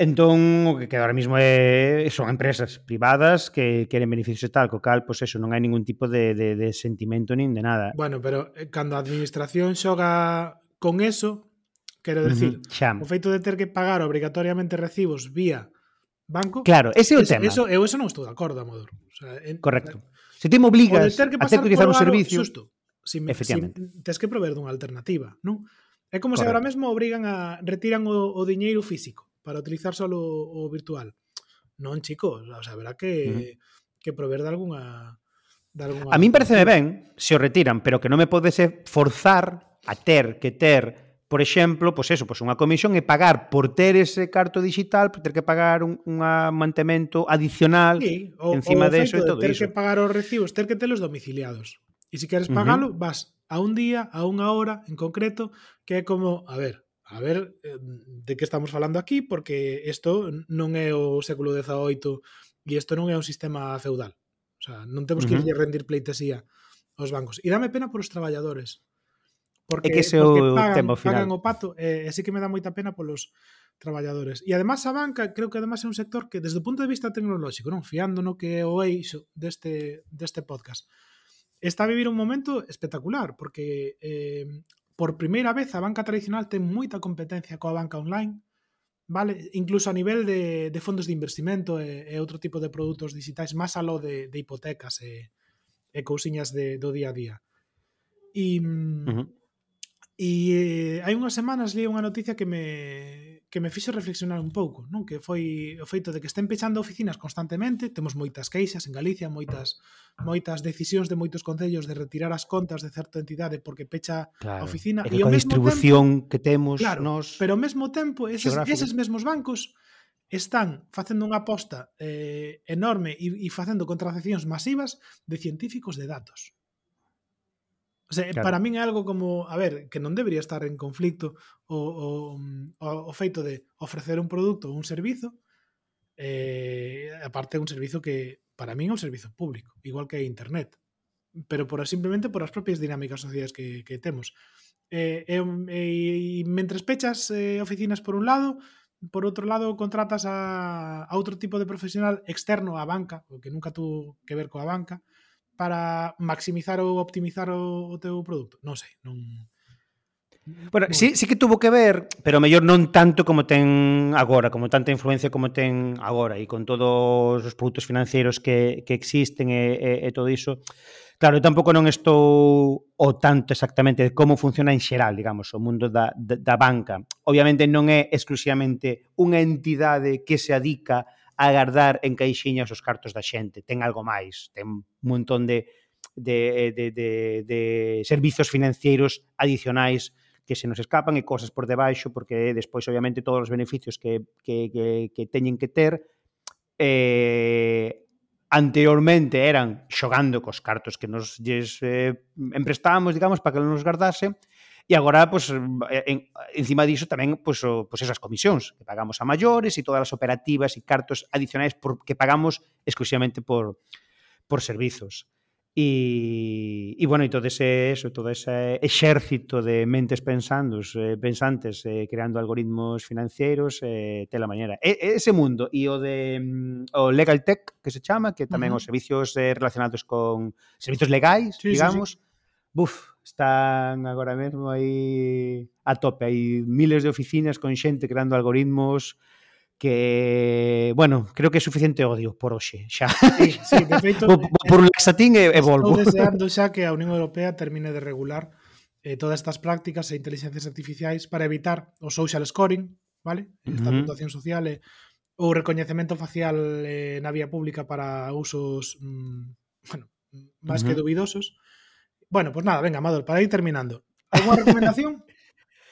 Entón, o que queda ahora mismo é, son empresas privadas que queren beneficios e tal, co cal, pois eso, non hai ningún tipo de, de, de sentimento nin de nada. Bueno, pero eh, cando a administración xoga con eso, quero decir, uh -huh, xa. o feito de ter que pagar obrigatoriamente recibos vía banco... Claro, ese é o eso, tema. Eso, eu eso non estou de acordo, Amador. O sea, en, Correcto. Se ti me obligas ter que a ter que utilizar un servicio... Susto, si, Efectivamente. Si, tens que prover dunha alternativa, non? É como Correcto. se agora mesmo obrigan a retiran o, o diñeiro físico para utilizar solo o virtual. Non, chicos, o sea, verá que, uh -huh. que prover de algunha De algunha a min pareceme ben se o retiran, pero que non me podese forzar a ter que ter por exemplo, pois eso, pois unha comisión e pagar por ter ese carto digital, por ter que pagar un, un mantemento adicional sí, o, encima o de eso e todo ter iso. Ter que pagar os recibos, ter que telos domiciliados. E se queres pagalo, uh -huh. vas a un día, a unha hora en concreto, que é como, a ver, a ver eh, de que estamos falando aquí, porque isto non é o século XVIII e isto non é un sistema feudal. O sea, non temos que uh -huh. irlle rendir pleitesía aos bancos. E dame pena por os traballadores. Porque, é que ese porque pagan, tema final. pagan o pato, e eh, así que me dá moita pena polos traballadores. E además a banca, creo que además é un sector que desde o punto de vista tecnolóxico, non fiando no que é o eixo deste, deste podcast, está a vivir un momento espectacular, porque eh, por primeira vez a banca tradicional ten moita competencia coa banca online, vale? Incluso a nivel de, de fondos de investimento e, e outro tipo de produtos digitais máis aló de, de hipotecas e, e cousiñas de, do día a día. E, uh -huh. e hai unhas semanas li unha noticia que me que me fixo reflexionar un pouco, non? Que foi o feito de que estén pechando oficinas constantemente, temos moitas queixas en Galicia, moitas moitas decisións de moitos concellos de retirar as contas de certa entidade porque pecha claro, a oficina e, o ao mesmo distribución tempo, que temos claro, nos Pero ao mesmo tempo eses, eses mesmos bancos están facendo unha aposta eh, enorme e, e facendo contratacións masivas de científicos de datos. O sea, eh, claro. para min é algo como, a ver, que non debería estar en conflicto o, o, mm, o, o feito de ofrecer un produto ou un servizo, eh, aparte é un servizo que para min é un servizo público, igual que internet, pero por simplemente por as propias dinámicas sociais que, que temos. Eh, e, eh, eh, eh, mentres pechas eh, oficinas por un lado, por outro lado contratas a, a outro tipo de profesional externo á banca, o que nunca tuvo que ver coa banca, para maximizar ou optimizar o, o teu produto? Non sei, non Bueno, non... sí, sí que tuvo que ver, pero mellor non tanto como ten agora, como tanta influencia como ten agora e con todos os produtos financeiros que, que existen e, e, e todo iso. Claro, eu tampouco non estou o tanto exactamente de como funciona en xeral, digamos, o mundo da, da, da banca. Obviamente non é exclusivamente unha entidade que se adica a agardar en caixiñas os cartos da xente, ten algo máis, ten un montón de, de, de, de, de servizos financeiros adicionais que se nos escapan e cosas por debaixo, porque despois, obviamente, todos os beneficios que, que, que, que teñen que ter eh, anteriormente eran xogando cos cartos que nos lles, eh, emprestábamos, digamos, para que nos guardase, E agora, pues, eh, en, encima diso tamén pues, o, pues esas comisións que pagamos a maiores e todas as operativas e cartos adicionais por, que pagamos exclusivamente por, por servizos. E, e bueno, e todo ese, eso, todo ese exército de mentes pensandos, eh, pensantes eh, creando algoritmos financieros eh, tela mañera. E, ese mundo e o de mm, o legal tech que se chama, que tamén uh -huh. os servicios eh, relacionados con servizos legais, sí, digamos, sí, sí. buf, están agora mesmo aí a tope, hai miles de oficinas con xente creando algoritmos que, bueno, creo que é suficiente odio por hoxe, xa. Sí, sí, de feito, vou, vou por un laxatín e, e volvo. Estou deseando xa que a Unión Europea termine de regular eh, todas estas prácticas e inteligencias artificiais para evitar o social scoring, vale? Esta uh -huh. puntuación social e o recoñecemento facial eh, na vía pública para usos mm, bueno, máis uh -huh. que dubidosos. Uh Bueno, pues nada, venga, Amador, para ir terminando. ¿Alguna recomendación?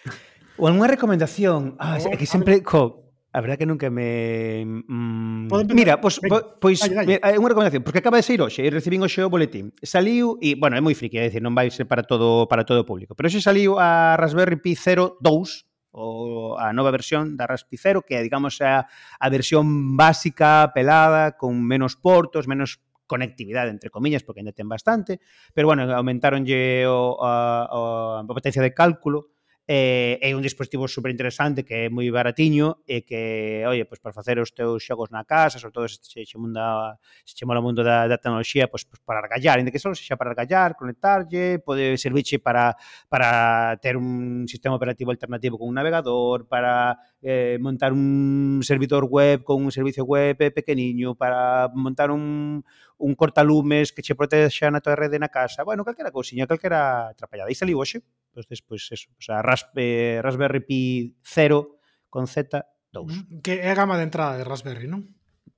¿O alguna recomendación? Ah, oh, es que siempre... Co, a verdad que nunca me... Mm, mira, pois, pues, pois pues, é unha recomendación, porque acaba de sair hoxe e recibín hoxe o boletín. Saliu e, bueno, é moi friki, é dicir, non vai ser para todo para todo o público, pero hoxe saliu a Raspberry Pi 0 2, o a nova versión da Raspi Zero, que é, digamos, a, a versión básica, pelada, con menos portos, menos conectividade, entre comillas, porque ainda ten bastante, pero, bueno, aumentaronlle o, a, a, a potencia de cálculo, eh, é un dispositivo super interesante que é moi baratiño e que, oye, pois para facer os teus xogos na casa, sobre todo se che, che, munda, se che mola o mundo da, da tecnoloxía, pois, pois para argallar, ainda que só sexa para argallar, conectarlle, pode servirche para, para ter un sistema operativo alternativo con un navegador, para eh, montar un servidor web con un servicio web pequeniño, para montar un, un cortalumes que che protexa na tua rede na casa, bueno, calquera cousiña, calquera trapallada. E saliu hoxe entonces pois pues, eso, o sea, Raspe, Raspberry Pi 0 con Z 2. Que é a gama de entrada de Raspberry, non?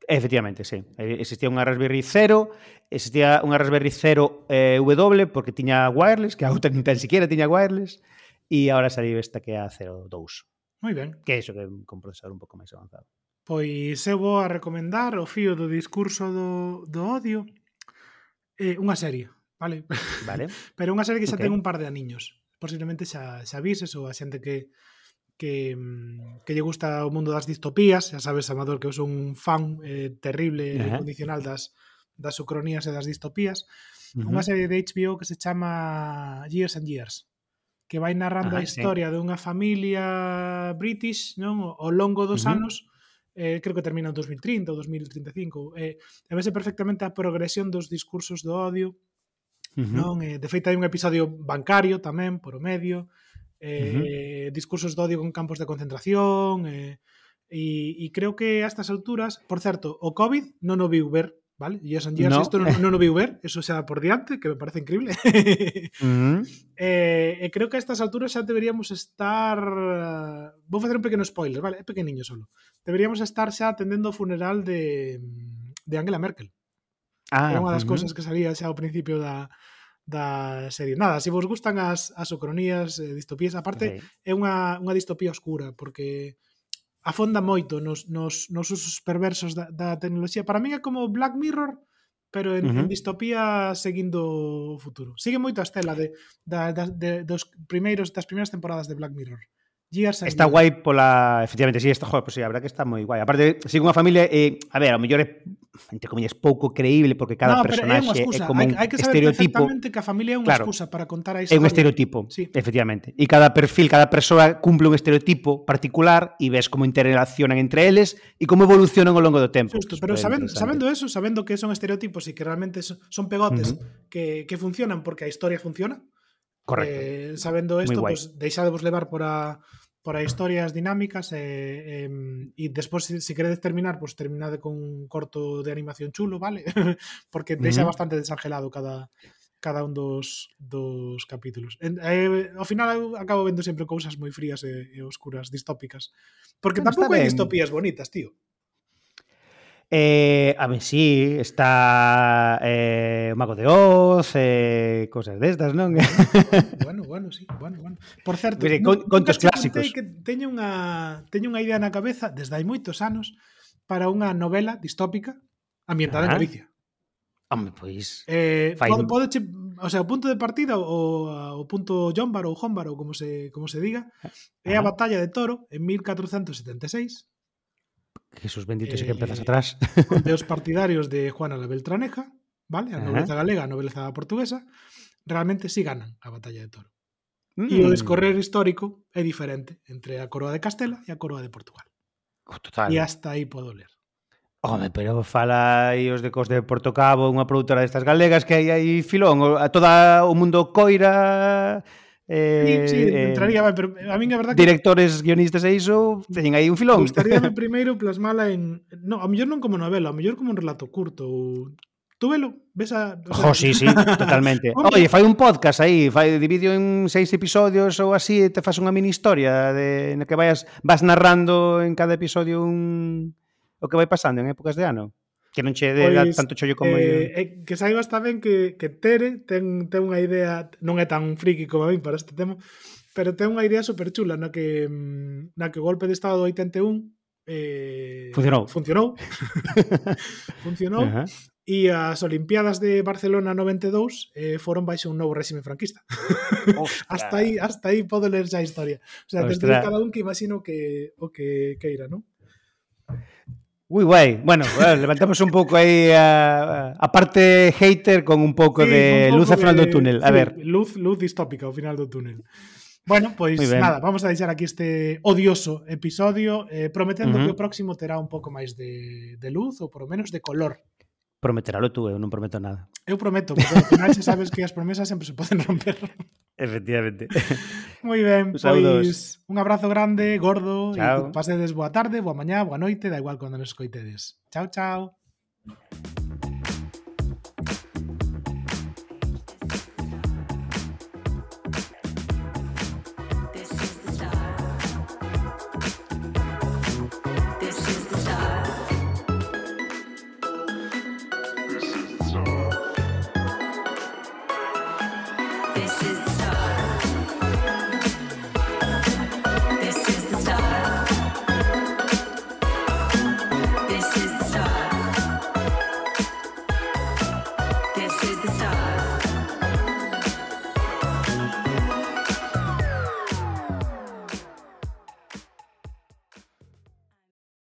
Efectivamente, sí. Eh, existía unha Raspberry 0, existía unha Raspberry 0 eh, W porque tiña wireless, que a outra nin tan siquiera tiña wireless, e agora saiu esta que é a 02. Moi ben. Que é iso que con procesador un pouco máis avanzado. Pois eu vou a recomendar o fío do discurso do, do odio eh, unha serie, vale? Vale. Pero unha serie que xa okay. ten un par de aniños posiblemente xa, xa vises ou a xente que, que, mm, que lle gusta o mundo das distopías, xa sabes, Amador, que eu son un fan eh, terrible e uh -huh. condicional das, das ucronías e das distopías, uh -huh. unha serie de HBO que se chama Years and Years, que vai narrando ah, a historia sí. dunha familia british non ao longo dos uh -huh. anos, eh, creo que termina en 2030 ou 2035, eh, e vese perfectamente a progresión dos discursos do odio, -huh. non? Eh, de feito, hai un episodio bancario tamén, por o medio, eh, uh -huh. discursos de odio con campos de concentración, eh, e, e creo que a estas alturas, por certo, o COVID non o viu ver, vale? E as anllas, no. isto non, non o viu ver, eso xa por diante, que me parece increíble. uh -huh. eh, e creo que a estas alturas xa deberíamos estar... Vou facer un pequeno spoiler, vale? É pequeniño solo. Deberíamos estar xa atendendo o funeral de, de Angela Merkel. Ah, é unha das uh -huh. cousas que salía xa ao principio da, da serie. Nada, se vos gustan as, as ocronías, eh, distopías, aparte, okay. é unha, unha distopía oscura, porque afonda moito nos, nos, nos usos perversos da, da tecnoloxía. Para mí é como Black Mirror, pero en, uh -huh. en distopía seguindo o futuro. Sigue moito a estela de, da, da, de, dos primeiros, das primeiras temporadas de Black Mirror. Years está guai pola... Efectivamente, sí, está joder, pues sí, a verdad que está moi guai. Aparte, sigo unha familia... Eh, a ver, a mellor é entre comillas, pouco creíble porque cada no, personaxe é, é como un hai, hai que saber estereotipo. que a familia é unha claro, excusa para contar a historia. É un estereotipo, sí. efectivamente. E cada perfil, cada persoa cumple un estereotipo particular e ves como interrelacionan entre eles e como evolucionan ao longo do tempo. Justo, pero sabendo, sabendo eso, sabendo que son estereotipos e que realmente son pegotes uh -huh. que, que funcionan porque a historia funciona, Correcto. Eh, sabendo isto, pues, deixadevos levar por a por aí historias dinámicas e, e, e despois se, se queredes terminar, pues, terminade con un corto de animación chulo, vale? Porque deixa uh -huh. bastante desangelado cada cada un dos, dos capítulos. En, eh, ao final eu acabo vendo sempre cousas moi frías e, e oscuras, distópicas. Porque Pero tampouco hai distopías bonitas, tío. Eh, a ver, sí, está eh, Mago de Oz, eh, cosas destas, non? Bueno, bueno, sí, bueno, bueno. Por certo, Mire, con, contos clásicos. Que teño unha, teño unha idea na cabeza desde hai moitos anos para unha novela distópica ambientada ah, en Galicia. Home, pois... Eh, podo, pode, che, o sea, o punto de partida o, o punto Jónbaro ou Jónbaro, como se, como se diga, é a batalla de Toro en 1476 Jesús bendito, eh, que empezas atrás. Conteos partidarios de Juana la Beltraneja, ¿vale? A nobleza galega, a nobleza portuguesa, realmente sí ganan a batalla de Toro. Mm. E o descorrer histórico é diferente entre a coroa de Castela e a coroa de Portugal. Oh, total. E hasta aí podo ler. Home, pero fala aí os de Cos de Porto Cabo, unha produtora destas galegas que hai aí filón, a toda o mundo coira Eh, sí, sí, eh, eh, entraría, eh, pero a min a verdade que... Directores, guionistas e iso, teñen aí un filón. Gustaría primeiro plasmala en... No, a mellor non como novela, a mellor como un relato curto ou Tú velo, ves a... O sea, oh, sí, sí, totalmente. Oye, fai un podcast aí, fai, dividio en seis episodios ou así, e te fas unha mini historia de, na que vayas, vas narrando en cada episodio un, o que vai pasando en épocas de ano que non che dé pois, tanto chollo como eh, eu. Eh, que saibas tamén que, que Tere ten, ten unha idea, non é tan friki como a min para este tema, pero ten unha idea super chula na que, mm, na que o golpe de estado do 81 eh, funcionou. Funcionou. funcionou. Uh -huh. E as Olimpiadas de Barcelona 92 eh, foron baixo un novo réxime franquista. hasta aí hasta aí podo ler xa a historia. O sea, Ostras. desde cada un que imagino que o que queira, non? Ui, guai. Bueno, eh, levantamos un pouco aí a, a parte hater con un pouco sí, de un pouco luz ao final de, do túnel. A sí, ver. Luz, luz distópica ao final do túnel. Bueno, pois pues, nada, vamos a deixar aquí este odioso episodio eh, prometendo uh -huh. que o próximo terá un pouco máis de, de luz ou por lo menos de color Prometeralo tú, eu non prometo nada. Eu prometo, porque ao final xa sabes que as promesas sempre se poden romper. Efectivamente. Moi ben, pois un abrazo grande, gordo, chao. e pasedes boa tarde, boa mañá, boa noite, da igual cando nos escoitedes. Chao, chao.